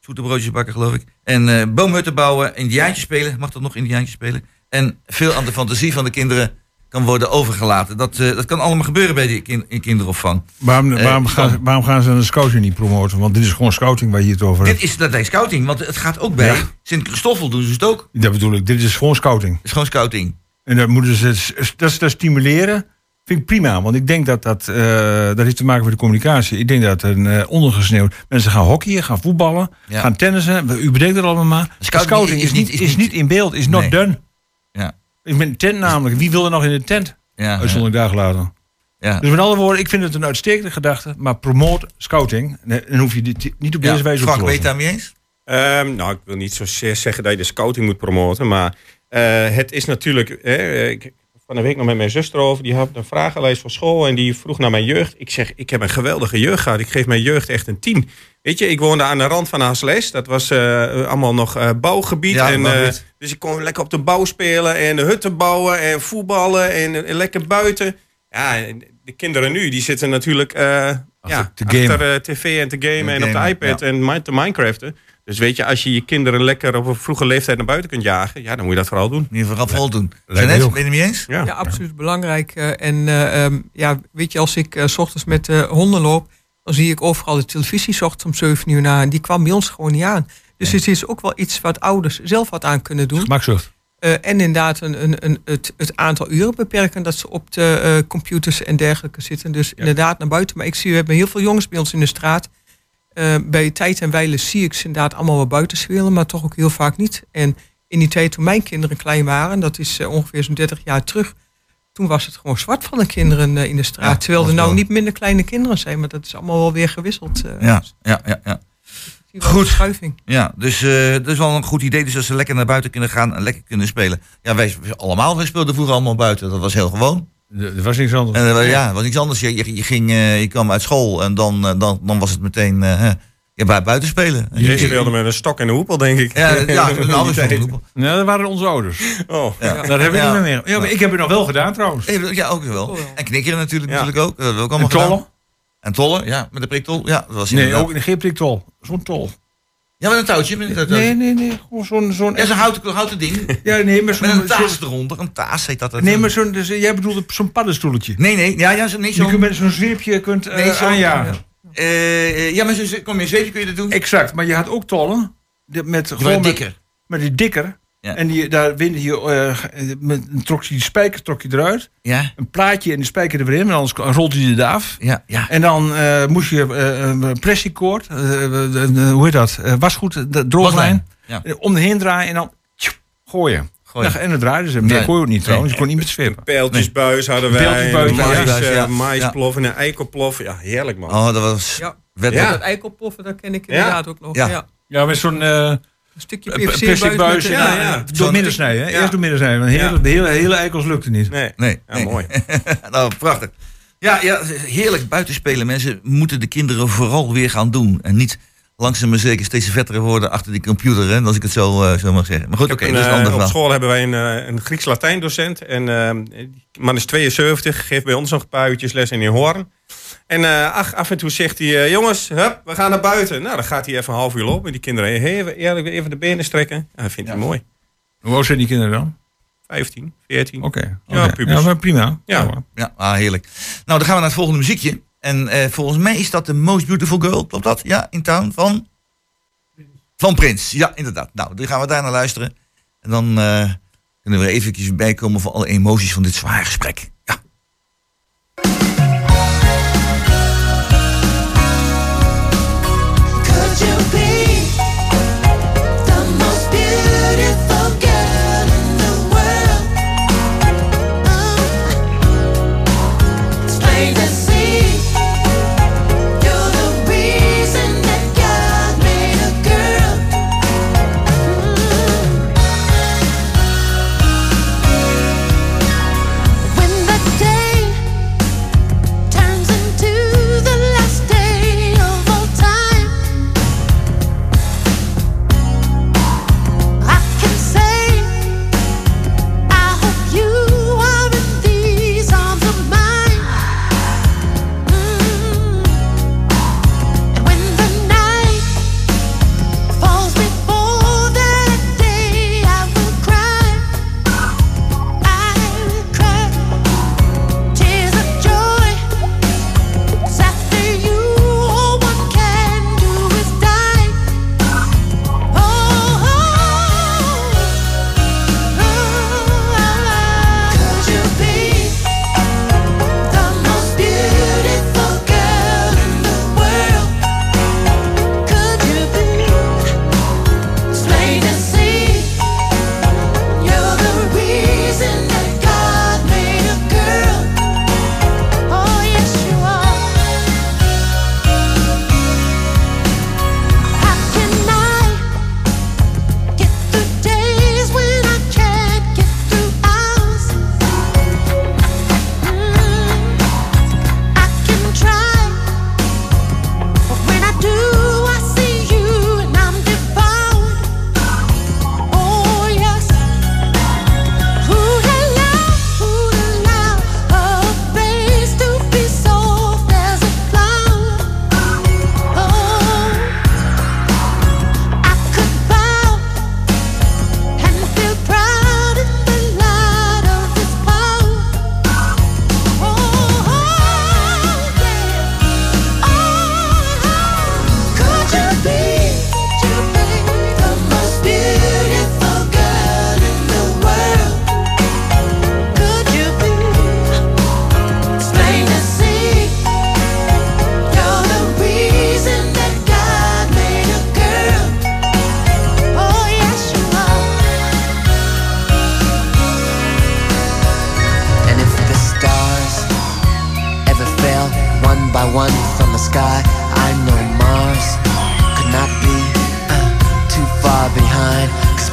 Zoete broodjes bakken, geloof ik. En eh boomhutten bouwen, indiaantjes spelen. Mag dat nog indiaantjes spelen? En veel aan de fantasie van de kinderen kan worden overgelaten. Dat, dat kan allemaal gebeuren bij de kin- in kinderopvang. Waarom, waarom, gaan, waarom gaan ze de scouting niet promoten? Want dit is gewoon scouting waar je het over hebt. Dit is dat bij scouting, want het gaat ook bij Ja. Sint-Christoffel doen ze het ook. Het Dat bedoel ik. Dit is gewoon scouting. is gewoon scouting. En dat moeten ze dat, ze dat stimuleren. Vind ik prima, want ik denk dat dat, eh, dat heeft te maken met de communicatie. Ik denk dat een eh ondergesneeuwd. Mensen gaan hockeyen, gaan voetballen, Ja. gaan tennissen. U bedenkt het allemaal maar. Scouting Scouting, is is, niet- niet, is niet- in beeld, is not Nee. done. Ja. Met een tent namelijk. Wie wil er nog in de tent? Ja, Uitzonderlijk daar gelaten. ja. Dus met andere woorden, ik vind het een uitstekende gedachte. Maar promoot scouting. En dan hoef je dit niet op Ja. deze wijze op te Frank, ben je het lossen. daarmee eens? Ehm, nou, ik wil niet zozeer zeggen dat je de scouting moet promoten, maar het is natuurlijk. Hè, ik van een week nog met mijn zuster over. Die had een vragenlijst van school en die vroeg naar mijn jeugd. Ik zeg, ik heb een geweldige jeugd gehad. Ik geef mijn jeugd echt een tien. Weet je, ik woonde aan de rand van Haasles. Dat was eh, allemaal nog eh, bouwgebied. Ja, en, eh, dus ik kon lekker op de bouw spelen en de hutten bouwen en voetballen en, en lekker buiten. Ja, de kinderen nu, die zitten natuurlijk eh, ja, achter eh, tv en te gamen en op de iPad ja. en te Minecraften. Dus weet je, als je je kinderen lekker op een vroege leeftijd naar buiten kunt jagen, ja, dan moet je dat vooral doen. In ieder geval vol doen. ook. ben je het mee eens? Ja. Ja, absoluut belangrijk. eh, en eh, ehm, ja, weet je, als ik eh, s ochtends met de honden loop, dan zie ik overal de televisie zocht om 7 uur na. En die kwam bij ons gewoon niet aan. Dus het is ook wel iets wat ouders zelf wat aan kunnen doen. Gemakzucht. Eh, en inderdaad een, een, een, het, het aantal uren beperken dat ze op de eh, computers en dergelijke zitten. Dus inderdaad naar buiten. Maar ik zie, we hebben heel veel jongens bij ons in de straat. Eh, bij tijd en wijle zie ik ze inderdaad allemaal wel buiten spelen, maar toch ook heel vaak niet. En in die tijd toen mijn kinderen klein waren, dat is eh, ongeveer zo'n 30 jaar terug, toen was het gewoon zwart van de kinderen eh, in de straat. Ja, terwijl er nou wel. niet minder kleine kinderen zijn, maar dat is allemaal wel weer gewisseld. Ja, ja, ja. ja. Goed. een verschuiving. Ja, dus dat is wel een goed idee. Dus dat ze lekker naar buiten kunnen gaan en lekker kunnen spelen. Ja, wij wij allemaal, wij speelden vroeger allemaal buiten. Dat was heel gewoon. Er was niks anders. En eh, ja, het was niks anders. Je, je, je, ging, eh, je kwam uit school en dan, eh, dan, dan was het meteen eh, hè, ja, bui- buiten spelen. Je speelde met een stok en een hoepel, denk ik. Ja, ja, een andere tijd. soort Ja, dat waren onze ouders. Oh. Ja. Dat hebben we Ja. niet meer. Ja, maar ik heb het nog wel gedaan trouwens. Ja, ook wel. Oh. En knikkeren natuurlijk, Ja. natuurlijk ook. Dat hebben we ook En allemaal tollen? gedaan. En tollen, ja, met de priktol. Ja, dat was Nee, ook geen priktol. Zo'n tol. Ja, met een touwtje. Met een touwtje. Nee, nee, nee. Gewoon zo'n... zo'n Ja, zo'n houten, houten ding. ja, nee, maar Met zo'n... een taas zo'n- eronder. Een taas heet dat. Nee, maar zo'n... Dus, jij bedoelt zo'n paddenstoeltje. Nee, nee, ja, ja, zo, niet Die zo. je met zo'n zweepje kunt eh, Nee, zo- aanjagen. Eh, eh, ja, maar zo, kom je een zweepje kun je dat doen? Exact, maar je had ook tollen. Met, gewoon met- dikker. Met die dikker. Ja. En die, daar winde je, eh, met een trok je die spijker trok je eruit. Ja, Een plaatje en de spijker erin, maar anders rolt hij er af. ja, ja. En dan eh, moest je eh, een pressiekoord, hoe heet dat? Eh, wasgoed, de drooglijn. Ja. Om de heen draaien en dan tjoep, gooien. Gooien. Ja, en dat draaiden ze. Maar Nee. dat gooi je ook niet trouwens. Je kon niet met zwepen. Pijltjesbuis hadden wij. Pijltjesbuis, mais, eh, ja. maisplof en een eikelplof. Ja, heerlijk man. Oh, dat was... Ja. Dat eikelpoffen, dat ken ik inderdaad ook nog. Ja. Ja. Ja, met zo'n eh Een stukje plastic buis. Ja, ja. Door midden snijden. hè. Eerst door midden snijden. want De hele, hele eikels lukte niet. Nee. Nee, Ja, nee. mooi. nou, prachtig. Ja, ja, heerlijk buitenspelen. Mensen moeten de kinderen vooral weer gaan doen. En niet langzaam maar zeker steeds vetter worden achter die computer. Hè, als ik het zo, eh, zo mag zeggen. Maar goed, oké, En, dat is een eh, ander op school hebben wij een, eh, een Grieks-Latijn docent. En die man is 72, geeft bij ons nog een paar uurtjes les in Hoorn. En eh, ach, af en toe zegt hij, eh, jongens, hup, we gaan naar buiten. Nou, dan gaat hij even een half uur lopen met die kinderen. Even, eerlijk, even de benen strekken. Ja, dat vindt hij mooi. Hoe oud zijn die kinderen dan? 15, 14. Oké. Ja, oké. pubers. Ja, maar prima. Ja. Ja, ah, heerlijk. Nou, dan gaan we naar het volgende muziekje. En eh, volgens mij is dat de Most Beautiful Girl. Klopt dat? Ja, in town van... Van Prins. Ja, inderdaad. Nou, dan gaan we daar naar luisteren. En dan eh, kunnen we er eventjes bijkomen voor alle emoties van dit zware gesprek.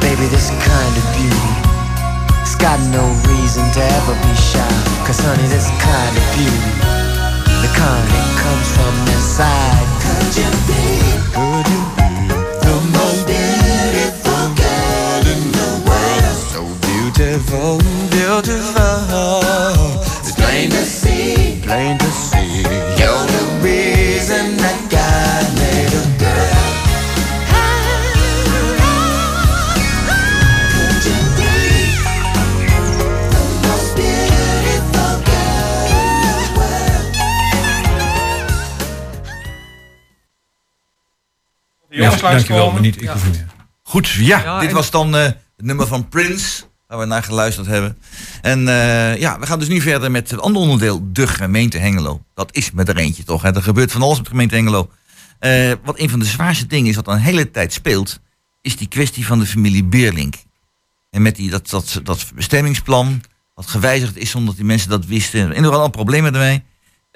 Baby, this kind of beauty. It's got no reason to ever be shy. Cause honey, this kind of beauty The kind that comes from inside. Could you be, could you be The most beautiful girl in the world? So beautiful, beautiful. It's plain to see, plain to see. You're the reason that Dankjewel, maar niet, ik hoef niet meer. Goed, ja, Ja, dit en- was dan eh, het nummer van Prince, waar we naar geluisterd hebben. En eh, ja, we gaan dus nu verder met het andere onderdeel, de gemeente Hengelo. Dat is met er eentje toch, hè? er gebeurt van alles met de gemeente Hengelo. Eh, wat een van de zwaarste dingen is, wat al een hele tijd speelt, is die kwestie van de familie Beerlink. En met die, dat, dat, dat bestemmingsplan, wat gewijzigd is zonder dat die mensen dat wisten. En er waren al problemen ermee.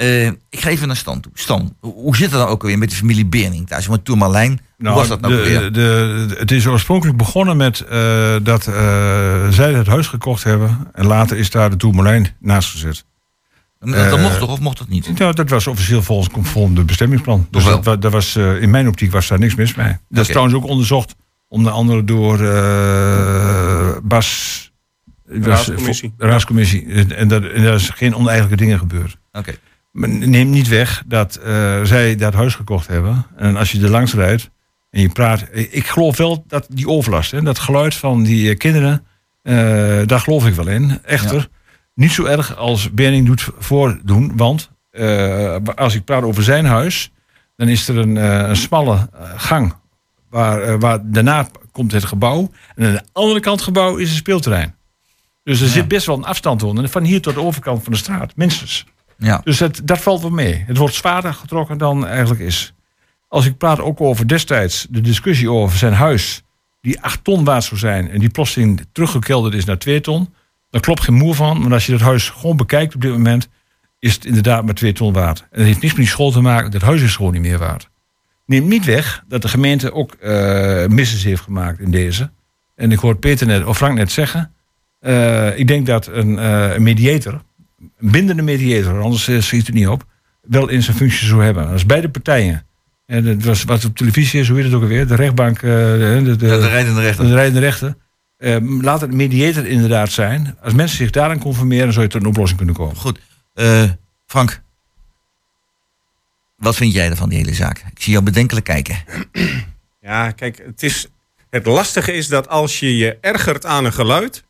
Eh, ik ga even naar Stan toe. Stan, hoe, zit het dan ook alweer met de familie Beerlink thuis? Met Tourmalijn, hoe was dat nou de, weer? de, de- het is oorspronkelijk begonnen met eh, dat eh, zij het huis gekocht hebben. En later is daar de Tourmalijn naast gezet. dat dat mocht toch of mocht dat niet? Nou, dat was officieel volgens conform de bestemmingsplan. Dus dat, wa- dat was, eh, in mijn optiek was daar niks mis mee. Dat is trouwens ook onderzocht. Onder andere door eh, Bas... Raadscommissie. Raadscommissie. En, en, dat, en daar is geen oneigenlijke dingen gebeurd. Oké. Neem niet weg dat eh, zij dat huis gekocht hebben. En als je er langs rijdt en je praat. Ik geloof wel dat die overlast, hè, dat geluid van die eh, kinderen, eh, daar geloof ik wel in. Echter, niet zo erg als Berning doet voordoen. Want als ik praat over zijn huis, dan is er een, een smalle gang. Waar, waar daarna komt het gebouw. En aan de andere kant het gebouw is een speelterrein. Dus er zit best wel een afstand onder. Van hier tot de overkant van de straat, minstens. Ja. Dus dat, dat valt wel mee. Het wordt zwaarder getrokken dan eigenlijk is. Als ik praat ook over destijds de discussie over zijn huis, die 8 ton waard zou zijn en die plotseling teruggekelderd is naar 2 ton, daar klopt geen moer van. Maar als je dat huis gewoon bekijkt op dit moment, is het inderdaad maar 2 ton waard. En dat heeft niks met die school te maken, dat huis is gewoon niet meer waard. Neemt niet weg dat de gemeente ook eh misses heeft gemaakt in deze. En ik hoor Peter net, of Frank net zeggen, eh, ik denk dat een, eh, een mediator, bindende mediator, anders eh, schiet het niet op, wel in zijn functie zou hebben. Dat is beide partijen. En het was wat op televisie is, hoe heet het ook alweer? De rechtbank, eh, de, de, de, Ja, de rijdende rechter. de rijdende rechter. Eh, laat het mediator inderdaad zijn. Als mensen zich daaraan conformeren, zou je tot een oplossing kunnen komen. Goed. Eh, Frank, wat vind jij ervan, die hele zaak? Ik zie jou bedenkelijk kijken. Ja, kijk, het, is, het lastige is dat als je je ergert aan een geluid,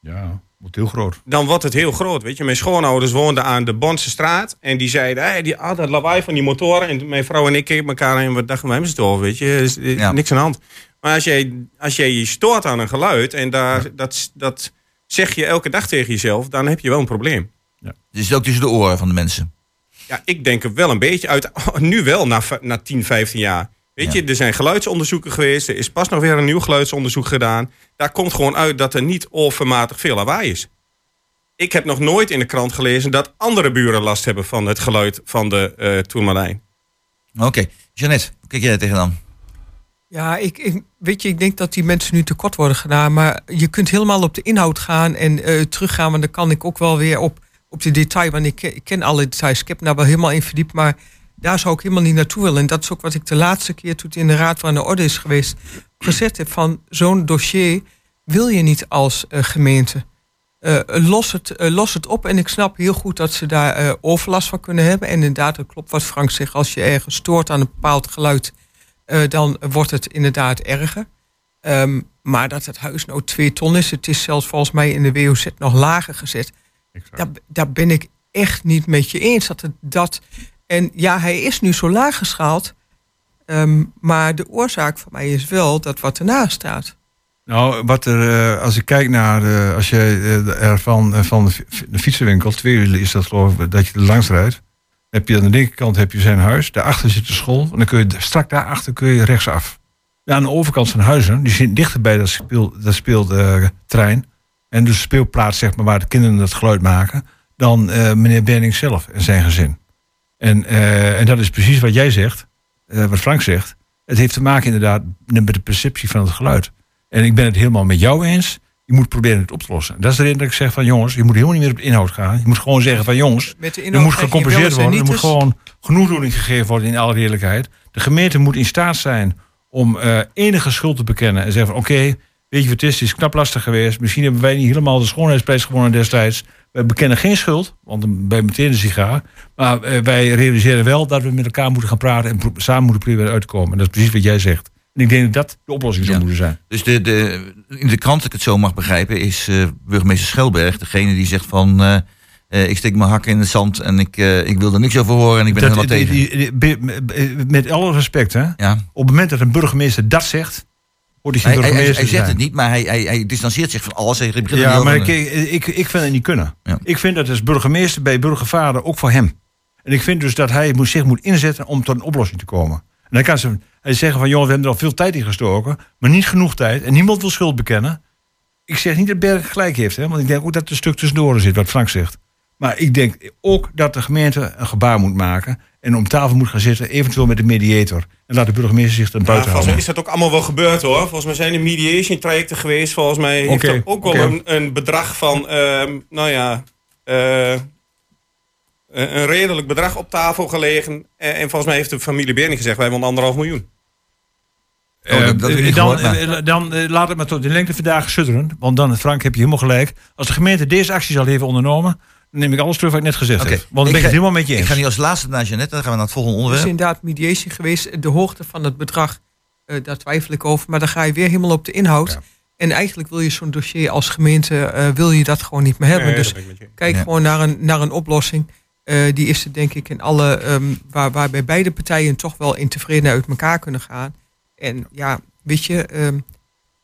Ja, wordt heel groot. dan wordt het heel groot. Weet je, mijn schoonouders woonden aan de Bonse straat. En die zeiden, hey, die, ah, dat lawaai van die motoren. En mijn vrouw en ik keken elkaar en we dachten, wij hebben het over, weet je. Is, is Ja. niks aan de hand. Maar als jij, als jij je stoort aan een geluid en daar, dat, dat zeg je elke dag tegen jezelf, dan heb je wel een probleem. Dus het is ook tussen de oren van de mensen. Ja, ik denk er wel een beetje uit. nu wel, na, na 10, 15 jaar. Weet Ja. je, er zijn geluidsonderzoeken geweest. Er is pas nog weer een nieuw geluidsonderzoek gedaan. Daar komt gewoon uit dat er niet overmatig veel lawaai is. Ik heb nog nooit in de krant gelezen dat andere buren last hebben van het geluid van de eh Tourmalijn. Oké. Jeannette, hoe kijk jij er tegenaan? Ja, ik, ik, weet je, ik denk dat die mensen nu tekort worden gedaan. Maar je kunt helemaal op de inhoud gaan en eh, teruggaan. Want dan kan ik ook wel weer op, op de detail. Want ik, ken- ik ken alle details. Ik heb daar wel helemaal in verdiept. Maar daar zou ik helemaal niet naartoe willen. En dat is ook wat ik de laatste keer toen het in de Raad van de Orde is geweest... gezet heb van zo'n dossier wil je niet als eh, gemeente. Eh, los, het, eh, los het op. En ik snap heel goed dat ze daar eh, overlast van kunnen hebben. En inderdaad, dat klopt wat Frank zegt. Als je ergens stoort aan een bepaald geluid eh, dan wordt het inderdaad erger. Ehm, maar dat het huis nou twee ton is, het is zelfs volgens mij in de WOZ nog lager gezet. Daar, daar ben ik echt niet met je eens. Dat het dat, en ja, hij is nu zo laag geschaald. ehm, maar de oorzaak voor mij is wel dat wat ernaast staat. Nou, wat er, eh, als ik kijk naar, als je eh, er van, eh, van de fi- de fietsenwinkel, twee is dat geloof ik, dat je er langs rijdt. Heb je aan de linkerkant heb je zijn huis, daarachter zit de school. En dan kun je strak daarachter kun je rechtsaf. Ja, aan de overkant zijn huizen, die zitten dichter bij dat, speel, dat speeltrein. en de speelplaats zeg maar, waar de kinderen het geluid maken. Dan meneer Berning zelf en zijn gezin. En, eh, en dat is precies wat jij zegt, eh, wat Frank zegt. Het heeft te maken inderdaad met de perceptie van het geluid. En ik ben het helemaal met jou eens. Je moet proberen het op te lossen. Dat is de reden dat ik zeg van jongens, je moet helemaal niet meer op de inhoud gaan. Je moet gewoon zeggen van jongens, er moet gecompenseerd worden. Er moet gewoon genoegdoening gegeven worden in alle eerlijkheid. De gemeente moet in staat zijn om eh, enige schuld te bekennen. En zeggen van oké, weet je wat het is, het is knap lastig geweest. Misschien hebben wij niet helemaal de schoonheidsprijs gewonnen destijds. We bekennen geen schuld, want dan ben je meteen een sigaar. Maar eh, wij realiseren wel dat we met elkaar moeten gaan praten en samen moeten proberen uit te komen. En dat is precies wat jij zegt. En ik denk dat dat de oplossing zou Ja. moeten zijn. Dus de, de, in de krant, als ik het zo mag begrijpen, is eh, burgemeester Schelberg degene die zegt van... eh, ik steek mijn hakken in het zand en ik, ik wil er niks over horen en ik ben Dat- helemaal tegen. die- die- die- met alle respect, hè. ja. Op het moment dat een burgemeester dat zegt, wordt hij Hij, geen hij, hij, burgemeester hij zegt het niet, maar hij, hij, hij distancieert zich van alles. Hij begint niet Ja, maar ik, ik, ik vind het niet kunnen. Ja. Ik vind dat als burgemeester bij burgervader ook voor hem. En ik vind dus dat hij moet, zich moet inzetten om tot een oplossing te komen. En dan kan ze hij zeggen van, jongens, we hebben er al veel tijd in gestoken, maar niet genoeg tijd. En niemand wil schuld bekennen. Ik zeg niet dat Berg gelijk heeft, hè, want ik denk ook dat er een stuk tussendoor zit, wat Frank zegt. Maar ik denk ook dat de gemeente een gebaar moet maken en om tafel moet gaan zitten, eventueel met de mediator. En laat de burgemeester zich dan Ja, buiten volgens mij houden. is dat ook allemaal wel gebeurd hoor. Volgens mij zijn er mediation trajecten geweest. Volgens mij heeft er ook wel oké. een, een bedrag van, ehm, nou ja, eh, een redelijk bedrag op tafel gelegen. En, en volgens mij heeft de familie Bering gezegd, wij willen anderhalf miljoen. Oh, dat- dat niet dan, eh, dan eh, laat het maar tot de lengte vandaag sudderen. Want dan, Frank, heb je helemaal gelijk. Als de gemeente deze acties al heeft ondernomen, neem ik alles terug wat ik net gezegd Oké. heb. Want dan ben ik ga- het helemaal met je Ik eens. ga nu als laatste naar Jeannette, dan gaan we naar het volgende Er is onderwerp. inderdaad mediation geweest. De hoogte van het bedrag, eh, daar twijfel ik over. Maar dan ga je weer helemaal op de inhoud. Ja. En eigenlijk wil je zo'n dossier als gemeente, eh, wil je dat gewoon niet meer hebben. Nee, dus ik kijk Ja. gewoon naar een, naar een oplossing. Eh, die is er denk ik in alle, ehm, waar, waarbij beide partijen toch wel in tevredenheid uit elkaar kunnen gaan. En ja, weet je, ehm,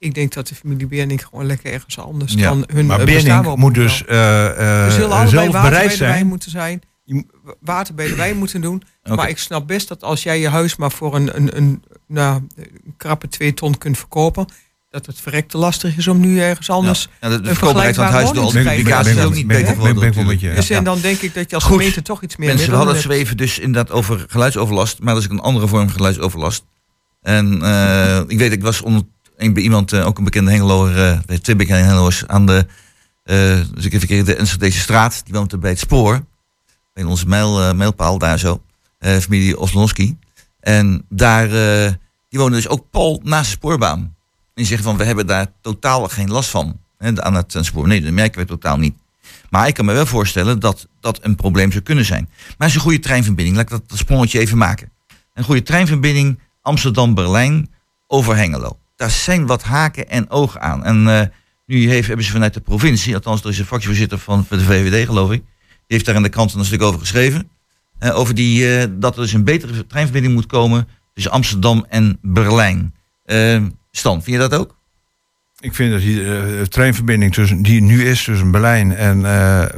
ik denk dat de familie Bernink gewoon lekker ergens anders Ja. dan hun Maar eh, bestaan moet dus eh, eh, Er zullen allebei zelf bereid bij de wijn zijn. moeten zijn. Je- Water bij de wijn moeten doen. Maar ik snap best dat als jij je huis maar voor een, een, een, nou, een krappe twee ton kunt verkopen, dat het verrekte lastig is om nu ergens anders. Ja, de, de een verkoopbaarheid van het huis, de vergelijkbare identificatie is ook niet beter geworden. ben ik wel met je. natuurlijk. Dus en dan denk ik dat je als Goed. gemeente toch iets meer Mensen, hadden het middelen zo even dus inderdaad over geluidsoverlast, maar dat is ook een andere vorm van geluidsoverlast. En eh, ik weet, ik was onder, een, bij iemand, eh, ook een bekende Hengeloer, eh, twee bekende Hengeloers, aan de, dus ik kijken, de straat, die woont er bij het spoor, bij onze mijl, mijlpaal daar zo, familie Oslonowski. En daar, die wonen dus ook pal naast de spoorbaan. En die zeggen van, we hebben daar totaal geen last van, hè, aan het spoor. Nee, dat merken we totaal niet. Maar ik kan me wel voorstellen dat dat een probleem zou kunnen zijn. Maar het is een goede treinverbinding. Laat ik dat, dat sprongetje even maken. Een goede treinverbinding Amsterdam-Berlijn over Hengelo. Daar zijn wat haken en ogen aan. En eh, nu heeft, hebben ze vanuit de provincie, althans er is een fractievoorzitter van de VVD geloof ik, die heeft daar in de krant een stuk over geschreven. eh, over die, eh, dat er dus een betere treinverbinding moet komen tussen Amsterdam en Berlijn. Stan, vind je dat ook? Ik vind dat die treinverbinding tussen, die nu is tussen Berlijn en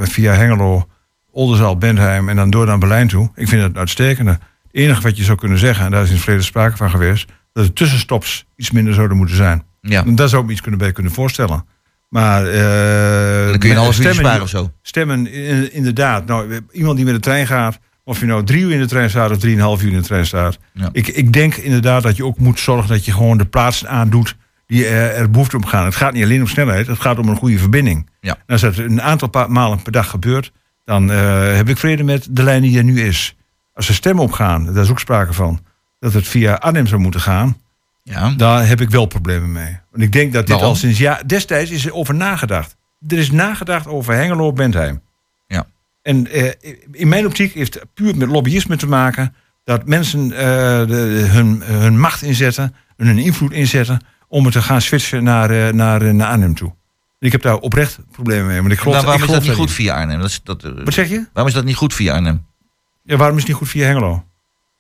via Hengelo, Oldenzaal, Bentheim en dan door naar Berlijn toe. Ik vind dat uitstekende. Het enige wat je zou kunnen zeggen, en daar is in het verleden sprake van geweest, dat de tussenstops iets minder zouden moeten zijn. Ja. En daar zou ik me iets kunnen bij kunnen voorstellen. Maar eh, Dan kun je uur stemmen, sparen of zo. stemmen in- inderdaad. Nou, iemand die met de trein gaat, of je nou drie uur in de trein staat of drieënhalf uur in de trein staat. Ja. Ik, ik denk inderdaad dat je ook moet zorgen dat je gewoon de plaatsen aandoet die er, er behoefte op gaan. Het gaat niet alleen om snelheid, het gaat om een goede verbinding. Ja. En als dat een aantal malen per dag gebeurt, dan eh, heb ik vrede met de lijn die er nu is. Als er stemmen opgaan, daar is ook sprake van, dat het via Arnhem zou moeten gaan, Ja. daar heb ik wel problemen mee. Want ik denk dat dit Waarom? al sinds ja, destijds is er over nagedacht. Er is nagedacht over Hengelo Bentheim. Ja. En eh, in mijn optiek heeft het puur met lobbyisme te maken dat mensen eh, de, hun, hun macht inzetten, hun invloed inzetten om het te gaan switchen naar, eh, naar, naar Arnhem toe. Ik heb daar oprecht problemen mee. Want ik geloof, Maar waarom ik is dat niet goed via Arnhem? Dat is, dat, Wat zeg je? waarom is dat niet goed via Arnhem? Ja, waarom is het niet goed via Hengelo?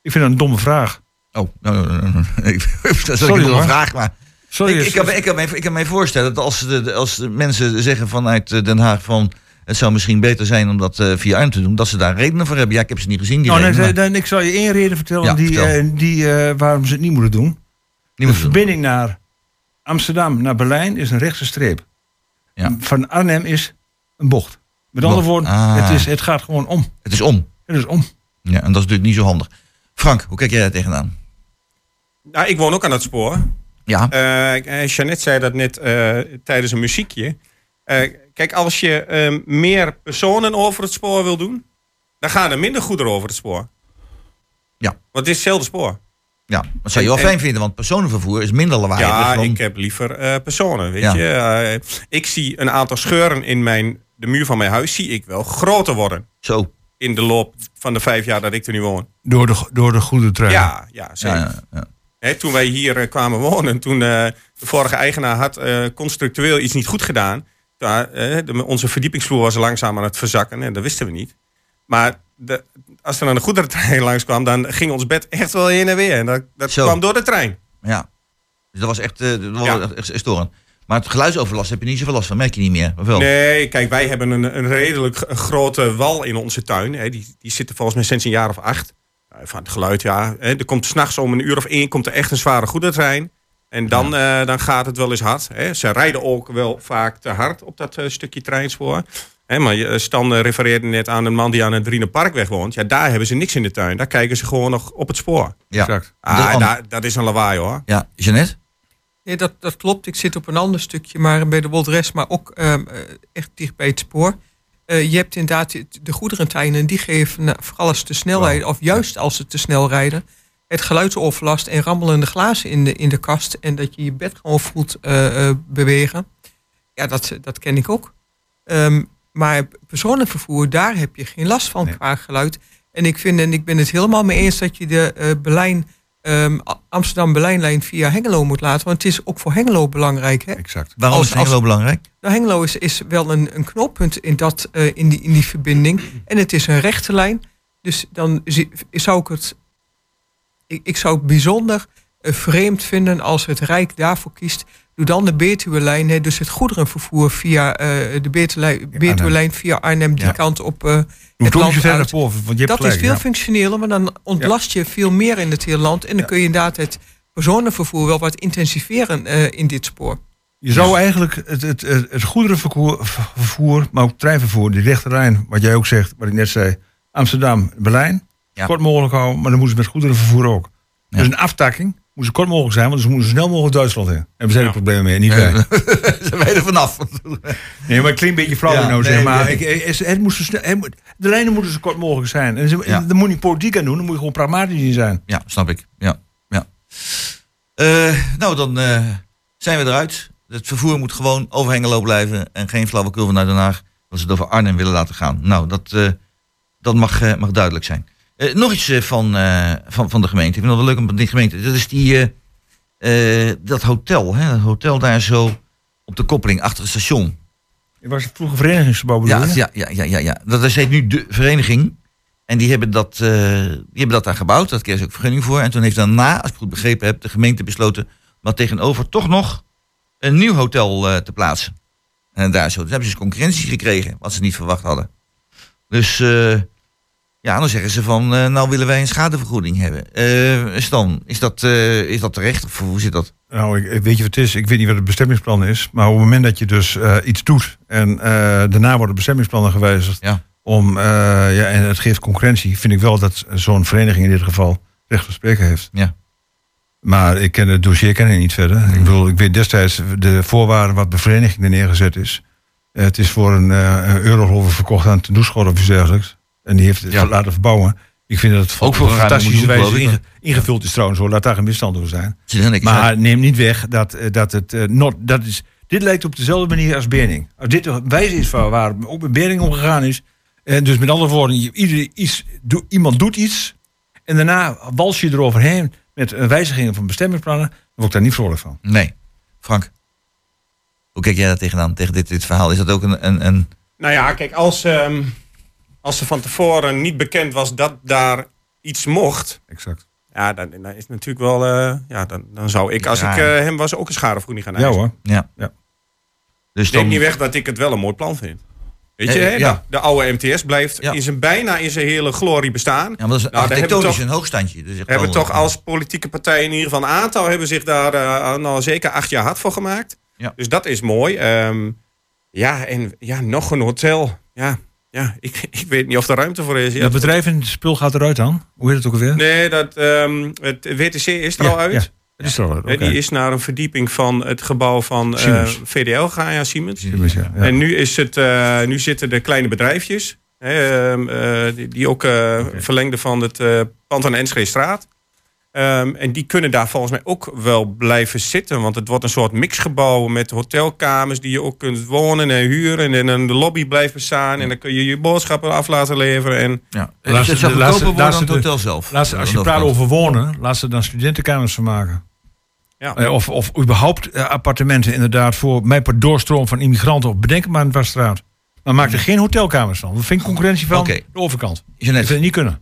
Ik vind dat een domme vraag. Oh, nou, nou, nou, dat is Sorry, een vraag, maar Sorry, ik, ik, kan, me- ik, kan me, ik kan me voorstellen dat als, de, als de mensen zeggen vanuit eh, Den Haag van het zou misschien beter zijn om dat eh, via Arnhem te doen, dat ze daar redenen voor hebben. Ja, ik heb ze niet gezien, die Nou, nee, maar dan, ik zal je één reden vertellen Ja, die, vertel. eh, die, waarom ze het niet moeten doen. die De moeten doen. verbinding naar Amsterdam, naar Berlijn is een rechtse streep. Ja. Van Arnhem is een bocht. Met Bocht. andere woorden, Ah. het, is, het gaat gewoon om. Het is om. Het is om. Ja, en dat is natuurlijk niet zo handig. Frank, hoe kijk jij daar tegenaan? Nou, ik woon ook aan het spoor. Ja. Eh, Jeannette zei dat net eh, tijdens een muziekje. Eh, kijk, als je eh, meer personen over het spoor wil doen, dan gaan er minder goederen over het spoor. Ja. Want het is hetzelfde spoor. Ja, dat zou je wel En- fijn vinden, want personenvervoer is minder lawaai. ja, Dus dan- ik heb liever eh, personen, weet Ja. je. Ik zie een aantal scheuren in mijn, de muur van mijn huis, zie ik wel groter worden. Zo. In de loop van de vijf jaar dat ik er nu woon. Door de, door de goede trein. Ja, ja, zeker. Ja, ja, Hè, toen wij hier eh, kwamen wonen, toen eh, de vorige eigenaar had eh, constructueel iets niet goed gedaan. Daar, de- onze verdiepingsvloer was langzaam aan het verzakken en dat wisten we niet. Maar de, als er dan een goederentrein langskwam, dan ging ons bed echt wel heen en weer. En dat, dat kwam door de trein. ja. Dus dat was echt, dat was Ja. echt, storend. Maar het geluidsoverlast heb je niet zoveel last van, merk je niet meer. Of wel? Nee, kijk, wij hebben een, een redelijk grote wal in onze tuin. Hè. Die, die zit er volgens mij sinds een jaar of acht. Eh, Van het geluid, ja. Hè. Er komt s'nachts om een uur of één komt er echt een zware goederentrein. En dan, eh, dan gaat het wel eens hard. Hè. Ze rijden ook wel vaak te hard op dat eh, stukje treinspoor. Hè, maar je- Stan refereerde net aan een man die aan het Driener Parkweg woont. Ja, daar hebben ze niks in de tuin. Daar kijken ze gewoon nog op het spoor. Ja. Exact. Dat is Ah, dat is een lawaai hoor. Ja, Jeannette? Nee, dat, dat klopt. Ik zit op een ander stukje, maar bij de Woldres, maar ook ehm, eh, echt dicht bij het spoor. Eh, je hebt inderdaad de- de goederentreinen, die geven, nou, vooral als ze te snel rijden, of juist als ze te snel rijden, het geluidsoverlast en rammelende glazen in de, in de kast. En dat je je bed gewoon voelt eh, eh, bewegen. Ja, dat, dat ken ik ook. Ehm, maar personenvervoer, daar heb je geen last van Nee. qua geluid. En ik vind, en ik ben het helemaal mee eens dat je de eh Berlijn, ehm, Amsterdam-Berlijnlijn via Hengelo moet laten. Want het is ook voor Hengelo belangrijk. Hè? Exact. Waarom Als- is Hengelo als- belangrijk? Nou, Hengelo is, is wel een, een knooppunt in, dat, eh, in, die, in die verbinding. En het is een rechte lijn. Dus dan zie- zou ik het. Ik, ik zou het bijzonder eh, vreemd vinden als het Rijk daarvoor kiest. Doe dan de Betuwe-lijn, hè, dus het goederenvervoer via eh, de Betuwe- Betuwe-lijn via Arnhem, die Ja. kant op eh, Je het land verder boven, want je hebt Dat gelijk. is veel ja. functioneler, maar dan ontlast je veel meer in het hele land. En dan kun je inderdaad het personenvervoer wel wat intensiveren eh, in dit spoor. Je zou eigenlijk het, het, het, het goederenvervoer, vervoer, maar ook treinvervoer, die rechte lijn, wat jij ook zegt, wat ik net zei, Amsterdam, Berlijn, Ja. kort mogelijk houden, maar dan moeten ze met goederenvervoer ook. Ja. Dus een aftakking moet zo kort mogelijk zijn, want ze moeten zo snel mogelijk Duitsland in. En we zijn er problemen mee, niet wij. Zijn wij er vanaf? Nee, maar het klinkt een beetje flauw Ja, nou nee, zeg maar. nee. Ik, het, zo snel, het de lijnen moeten zo kort mogelijk zijn. En ze, Ja. daar moet je niet politiek aan doen, dan moet je gewoon pragmatisch in zijn. Ja, snap ik. Ja, ja. Eh, nou, dan eh, zijn we eruit. Het vervoer moet gewoon over Hengelo blijven en geen flauwekul vanuit Den Haag. Dat ze het over Arnhem willen laten gaan. Nou, dat, eh, dat mag, mag duidelijk zijn. Eh, nog iets eh, van, eh, van, van de gemeente. Ik vind het wel leuk om die gemeente. Dat is die, dat hotel. Hè? Dat hotel daar zo op de koppeling achter het station. Het was vroeger verenigingsgebouw bedoel Ja, ja, ja, ja, ja, ja. Dat is heet nu de vereniging. En die hebben, dat, die hebben dat daar gebouwd. Daar kregen ze ook vergunning voor. En toen heeft daarna, als ik goed begrepen heb, de gemeente besloten... maar tegenover toch nog een nieuw hotel te plaatsen. En daar zo. Dus hebben ze dus concurrentie gekregen, wat ze niet verwacht hadden. Dus ja, dan zeggen ze van, eh, nou willen wij een schadevergoeding hebben. Eh Stan, is dat, eh, is dat terecht? Of hoe zit dat? Nou, ik, ik weet je wat het is? Ik weet niet wat het bestemmingsplan is. Maar op het moment dat je dus iets doet en daarna worden bestemmingsplannen gewijzigd. Ja. Om, ja, en het geeft concurrentie, vind ik wel dat zo'n vereniging in dit geval recht van spreken heeft. Ja. Maar ik ken het dossier ken ik niet verder. Ik bedoel, ik weet destijds de voorwaarden wat bij vereniging er neergezet is. Het is voor een, euro verkocht aan ten of iets dergelijks. En die heeft het Ja. laten verbouwen. Ik vind dat het Ook voor op een fantastische wijze inge- ingevuld is trouwens hoor. Laat daar geen misstand over zijn. Maar neem niet weg dat, eh, dat het eh, not, dat is. Dit lijkt op dezelfde manier als Bering. Als dit de wijze is waar, waar ook met Bering omgegaan is. En dus met andere woorden, ieder, iets, iemand doet iets. En daarna wals je eroverheen met een wijziging van bestemmingsplannen. Dan word ik daar niet vrolijk van. Nee. Frank, hoe kijk jij daar tegenaan, tegen dit, dit verhaal? Is dat ook een... een, een Nou ja, kijk, als, ehm, als er van tevoren niet bekend was dat daar iets mocht. Exact. Ja, dan, dan is het natuurlijk wel. eh, ja, dan, dan zou ik, als Ja. ik eh, hem was, ook een schadevergoeding gaan Ja eisen. hoor. ja. Ja. Dus dan, niet weg dat ik het wel een mooi plan vind. Weet je, Eh, hè? ja. de, de oude MTS blijft Ja. in zijn, bijna in zijn hele glorie bestaan. ja, maar dat is Nou, we architectonisch een hoogstandje. Dus hebben wel- toch als politieke partij in ieder geval een aantal hebben zich daar nou, zeker acht jaar hard voor gemaakt. Ja. Dus dat is mooi. Ehm, ja, en ja, nog een hotel. Ja, ja ik, ik weet niet of er ruimte voor is. Ja, Het bedrijf in het spul gaat eruit dan? Hoe heet het ook alweer? Nee, dat, ehm, het WTC is er al uit. Ja, Die is er oké. Die is naar een verdieping van het gebouw van eh. VDL gegaan, ja, Siemens. Siemens, ja, ja. En nu, is het, eh, nu zitten de kleine bedrijfjes, hè, ehm, eh, die, die ook eh verlengde van het pand aan de Enschede-straat. Ehm, en die kunnen daar volgens mij ook wel blijven zitten. Want het wordt een soort mixgebouw met hotelkamers die je ook kunt wonen en huren. En in de lobby blijven staan. En dan kun je je boodschappen af laten leveren. En Ja. Laat ze- het zou goedkoper worden dan het hotel zelf. Laat ze, als je Dat praat over wonen, laat ze dan studentenkamers van maken. Ja. Eh, Of, of überhaupt eh, appartementen inderdaad voor mij per doorstroom van immigranten. Of bedenk het maar in de Wasstraat. Maar maak er geen hotelkamers van. Dat vind ik concurrentie van Oké. de overkant. Dat Jeanette, vind ik niet kunnen.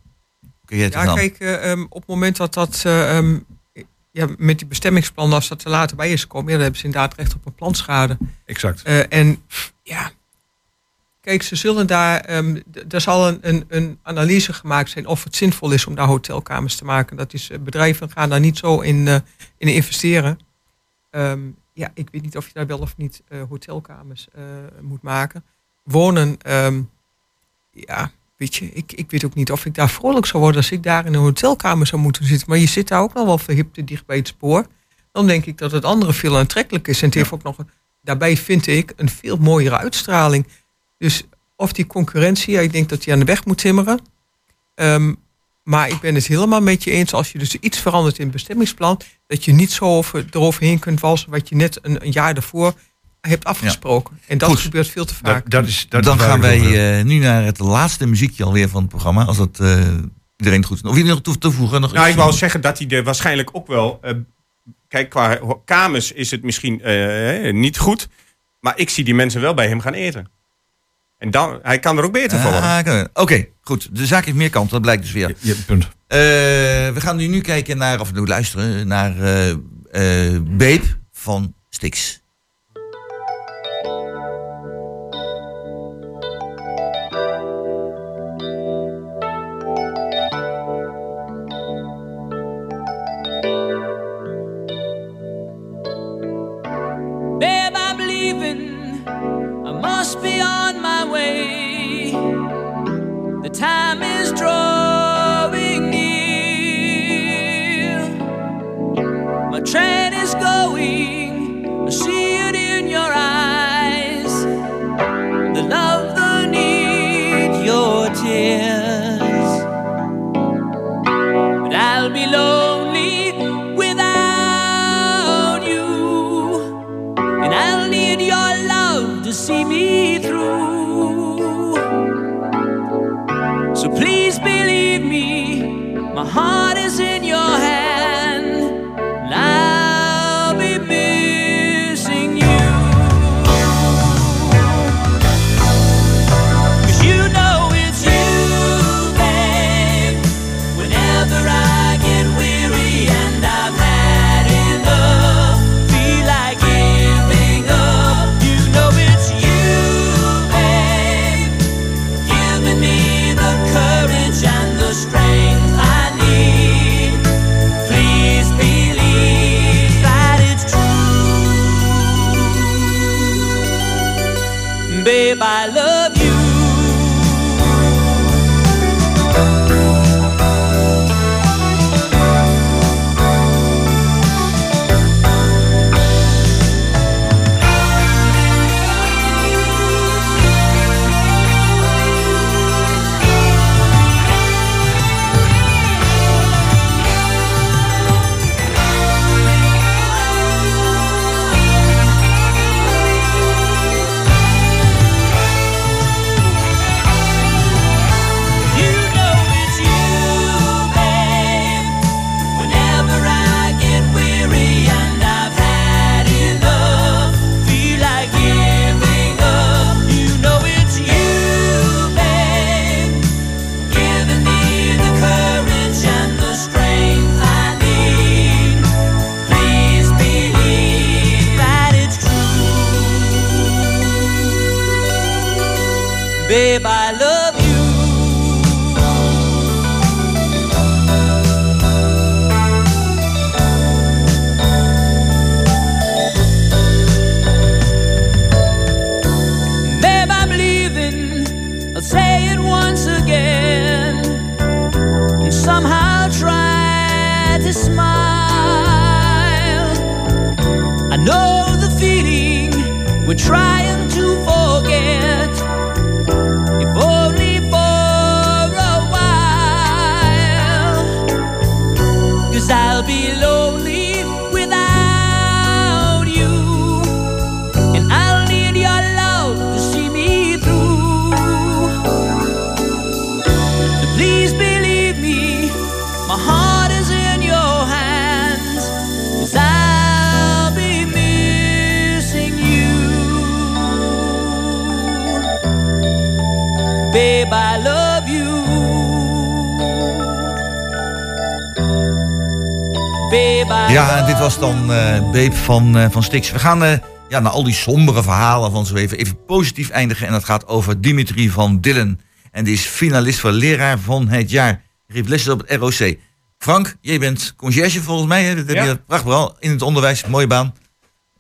Ja, kijk, eh, ehm, op het moment dat dat eh, ehm, ja, met die bestemmingsplan, als dat er later bij is gekomen, ja, dan hebben ze inderdaad recht op een planschade. Exact. Eh, en ja, kijk, ze zullen daar, d- er zal een, een, een analyse gemaakt zijn of het zinvol is om daar hotelkamers te maken. Dat is, bedrijven gaan daar niet zo in, in investeren. Ja, ik weet niet of je daar wel of niet hotelkamers moet maken. Wonen, ja, weet je, ik, ik weet ook niet of ik daar vrolijk zou worden als ik daar in een hotelkamer zou moeten zitten. Maar je zit daar ook nog wel verhipt en dicht bij het spoor. Dan denk ik dat het andere veel aantrekkelijk is. En het heeft ook nog, daarbij vind ik, een veel mooiere uitstraling. Dus of die concurrentie, ja, ik denk dat die aan de weg moet timmeren. Ehm, maar ik ben het helemaal met je eens als je dus iets verandert in het bestemmingsplan, dat je niet zo over, eroverheen kunt walsen wat je net een, een jaar daarvoor hebt afgesproken. En dat Goed. gebeurt veel te vaak. Dat, dat is, dat dan is gaan wij eh, nu naar het laatste muziekje alweer van het programma. Als dat eh, iedereen het goed vindt. Of jullie nog toe- toevoegen? Nog Nou, ik wou zeggen dat hij er waarschijnlijk ook wel. eh, kijk, qua kamers is het misschien eh, niet goed. Maar ik zie die mensen wel bij hem gaan eten. En dan, hij kan er ook beter voor worden. Ah, oké. Oké, goed. De zaak heeft meer kant, dat blijkt dus weer. Je, je punt. Eh, we gaan nu, nu kijken naar, of nu luisteren naar eh eh, Babe van Stix. Babe, I love you. Babe, I Ja, en dit was dan eh Beep van, eh, van Stix. We gaan eh, ja, naar al die sombere verhalen van zo even, even positief eindigen. En dat gaat over Dimitri van Dillen. En die is finalist voor leraar van het jaar. Hij geeft lessen op het ROC. Frank, jij bent conciërge volgens mij. Hè? Dat heb Ja. je prachtig al in het onderwijs. Mooie baan.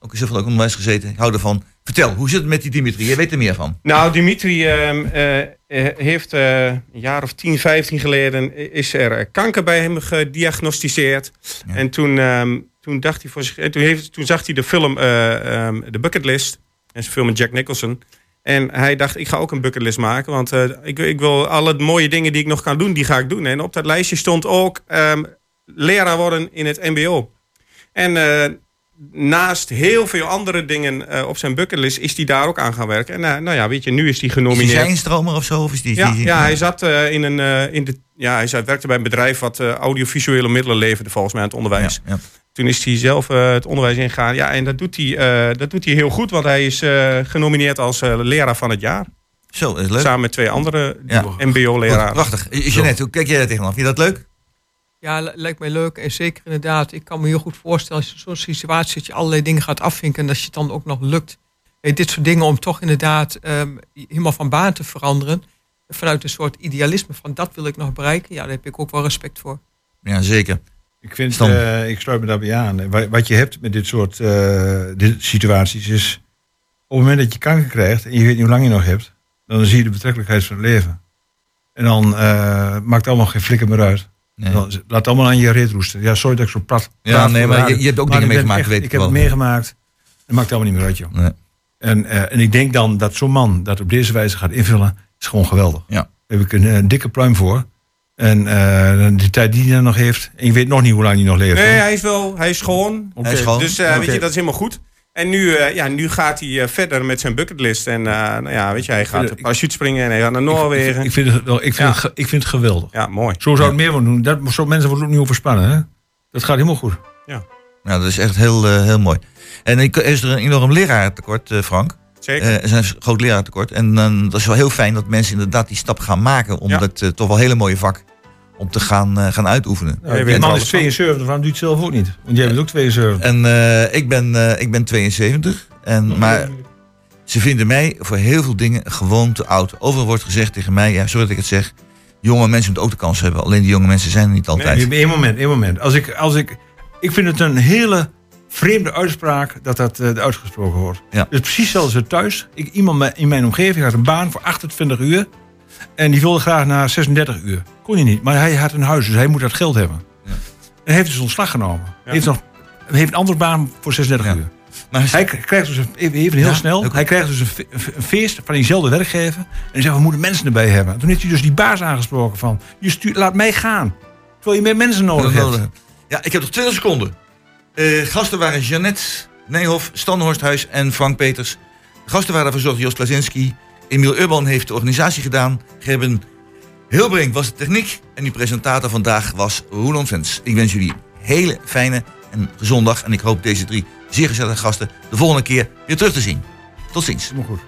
Ook in zoveel ook onderwijs gezeten. Ik hou ervan. Vertel, hoe zit het met die Dimitri? Jij weet er meer van. Nou, Dimitri ehm, eh, eh, heeft eh, een jaar of 10, 15 geleden is er kanker bij hem gediagnosticeerd. Ja. En toen, ehm, toen dacht hij voor zich, en toen, heeft, toen zag hij de film eh ehm, The Bucket List. Is een film met Jack Nicholson. En hij dacht, ik ga ook een bucketlist maken. Want ik, ik wil alle mooie dingen die ik nog kan doen, die ga ik doen. En op dat lijstje stond ook leraar worden in het mbo. En naast heel veel andere dingen eh, op zijn bucketlist is hij daar ook aan gaan werken. En eh, nou ja, weet je, nu is hij Is die genomineerd. zijnstromer of zo? Of is die, Ja, die- ja, hij zat eh, in een. in de, ja, hij zat, werkte bij een bedrijf wat audiovisuele middelen leverde, volgens mij aan het onderwijs. Ja. Toen is hij zelf het onderwijs ingegaan. Ja, en dat doet hij, dat doet hij heel goed, want hij is genomineerd als leraar van het jaar. Zo, is leuk. Samen met twee andere MBO-leraren. Prachtig. Jeanette, hoe kijk jij daar tegenaan? Vind je dat leuk? Ja, li- lijkt mij leuk. En zeker inderdaad, ik kan me heel goed voorstellen... als je in zo'n situatie dat je allerlei dingen gaat afvinken... en dat je het dan ook nog lukt. Eh, dit soort dingen om toch inderdaad ehm, helemaal van baan te veranderen... vanuit een soort idealisme van dat wil ik nog bereiken... ja, daar heb ik ook wel respect voor. Ja, zeker. Ik vind, eh, ik sluit me daarbij aan. Wa- Wat je hebt met dit soort eh, dit situaties is... op het moment dat je kanker krijgt en je weet niet hoe lang je nog hebt... dan zie je de betrekkelijkheid van het leven. En dan eh, maakt het allemaal geen flikker meer uit. Nee. Dan, laat het allemaal aan je reet roesten. Ja, sorry dat ik zo plat Ja, praat nee, maar je- je hebt ook Maar dingen meegemaakt, weet ik Ik heb het meegemaakt. Het maakt allemaal niet meer uit, joh. Nee. En, eh, en ik denk dan dat zo'n man dat op deze wijze gaat invullen... is gewoon geweldig. Ja. Daar heb ik een, dikke pluim voor. En eh, de tijd die hij dan nog heeft... en je weet nog niet hoe lang hij nog leeft. Nee, hè? hij is wel, hij is schoon. Hij is gewoon. Dus eh, weet je, dat is helemaal goed. En nu, eh, ja, nu gaat hij eh, verder met zijn bucketlist. En eh, nou ja, weet je, hij gaat Ik- parachute springen en hij gaat naar Noorwegen. Ik vind het, wel- ik vind Ja. het, ge- ik vind het geweldig. ja, mooi. Zo zou het meer moeten doen. Dat, zo mensen worden ook niet overspannen. Hè? Dat gaat helemaal goed. Ja, dat is echt heel, heel mooi. En ik, is er een enorm leraartekort, Frank. Zeker. Eh, er is een groot leraartekort. En dan dat is wel heel fijn dat mensen inderdaad die stap gaan maken... om Ja. dat toch wel hele mooie vak om te gaan, eh, gaan uitoefenen. je er man is van. 72, waarom doet het zelf ook niet? Want jij bent ook 72. En eh, ik, ben, eh, ik ben 72. En, maar ze vinden mij voor heel veel dingen gewoon te oud. Overal wordt gezegd tegen mij, ja, sorry dat ik het zeg... jonge mensen moeten ook de kans hebben. Alleen die jonge mensen zijn er niet altijd. Nee, Eén moment, één moment. Als ik, als ik, ik vind het een hele vreemde uitspraak dat dat eh, uitgesproken wordt. Ja. Dus precies zoals het thuis. Ik, iemand in mijn omgeving had een baan voor 28 uur. En die wilde graag naar 36 uur. Kon hij niet. Maar hij had een huis, dus hij moet dat geld hebben. Ja. En hij heeft dus ontslag genomen. Hij heeft, nog, hij heeft een andere baan voor 36 Ja. uur. Maar Hij k- krijgt dus een, even heel Ja, snel. Hij krijgt dus een, fe- een feest van diezelfde werkgever. En hij zegt, we moeten mensen erbij hebben. Toen heeft hij dus die baas aangesproken van, je stuurt, laat mij gaan. Terwijl je meer mensen nodig hebt. Ja, ik heb nog 20 seconden. Eh, gasten waren Jeannette Nijhoff, Stan Horsthuis en Frank Peters. Gasten waren verzorgd Jos Klazinski. Emiel Urban heeft de organisatie gedaan. Gerben Hilbrink was de techniek. En die presentator vandaag was Roland Vens. Ik wens jullie een hele fijne en gezonde dag. En ik hoop deze drie zeer gezellige gasten de volgende keer weer terug te zien. Tot ziens. Goed.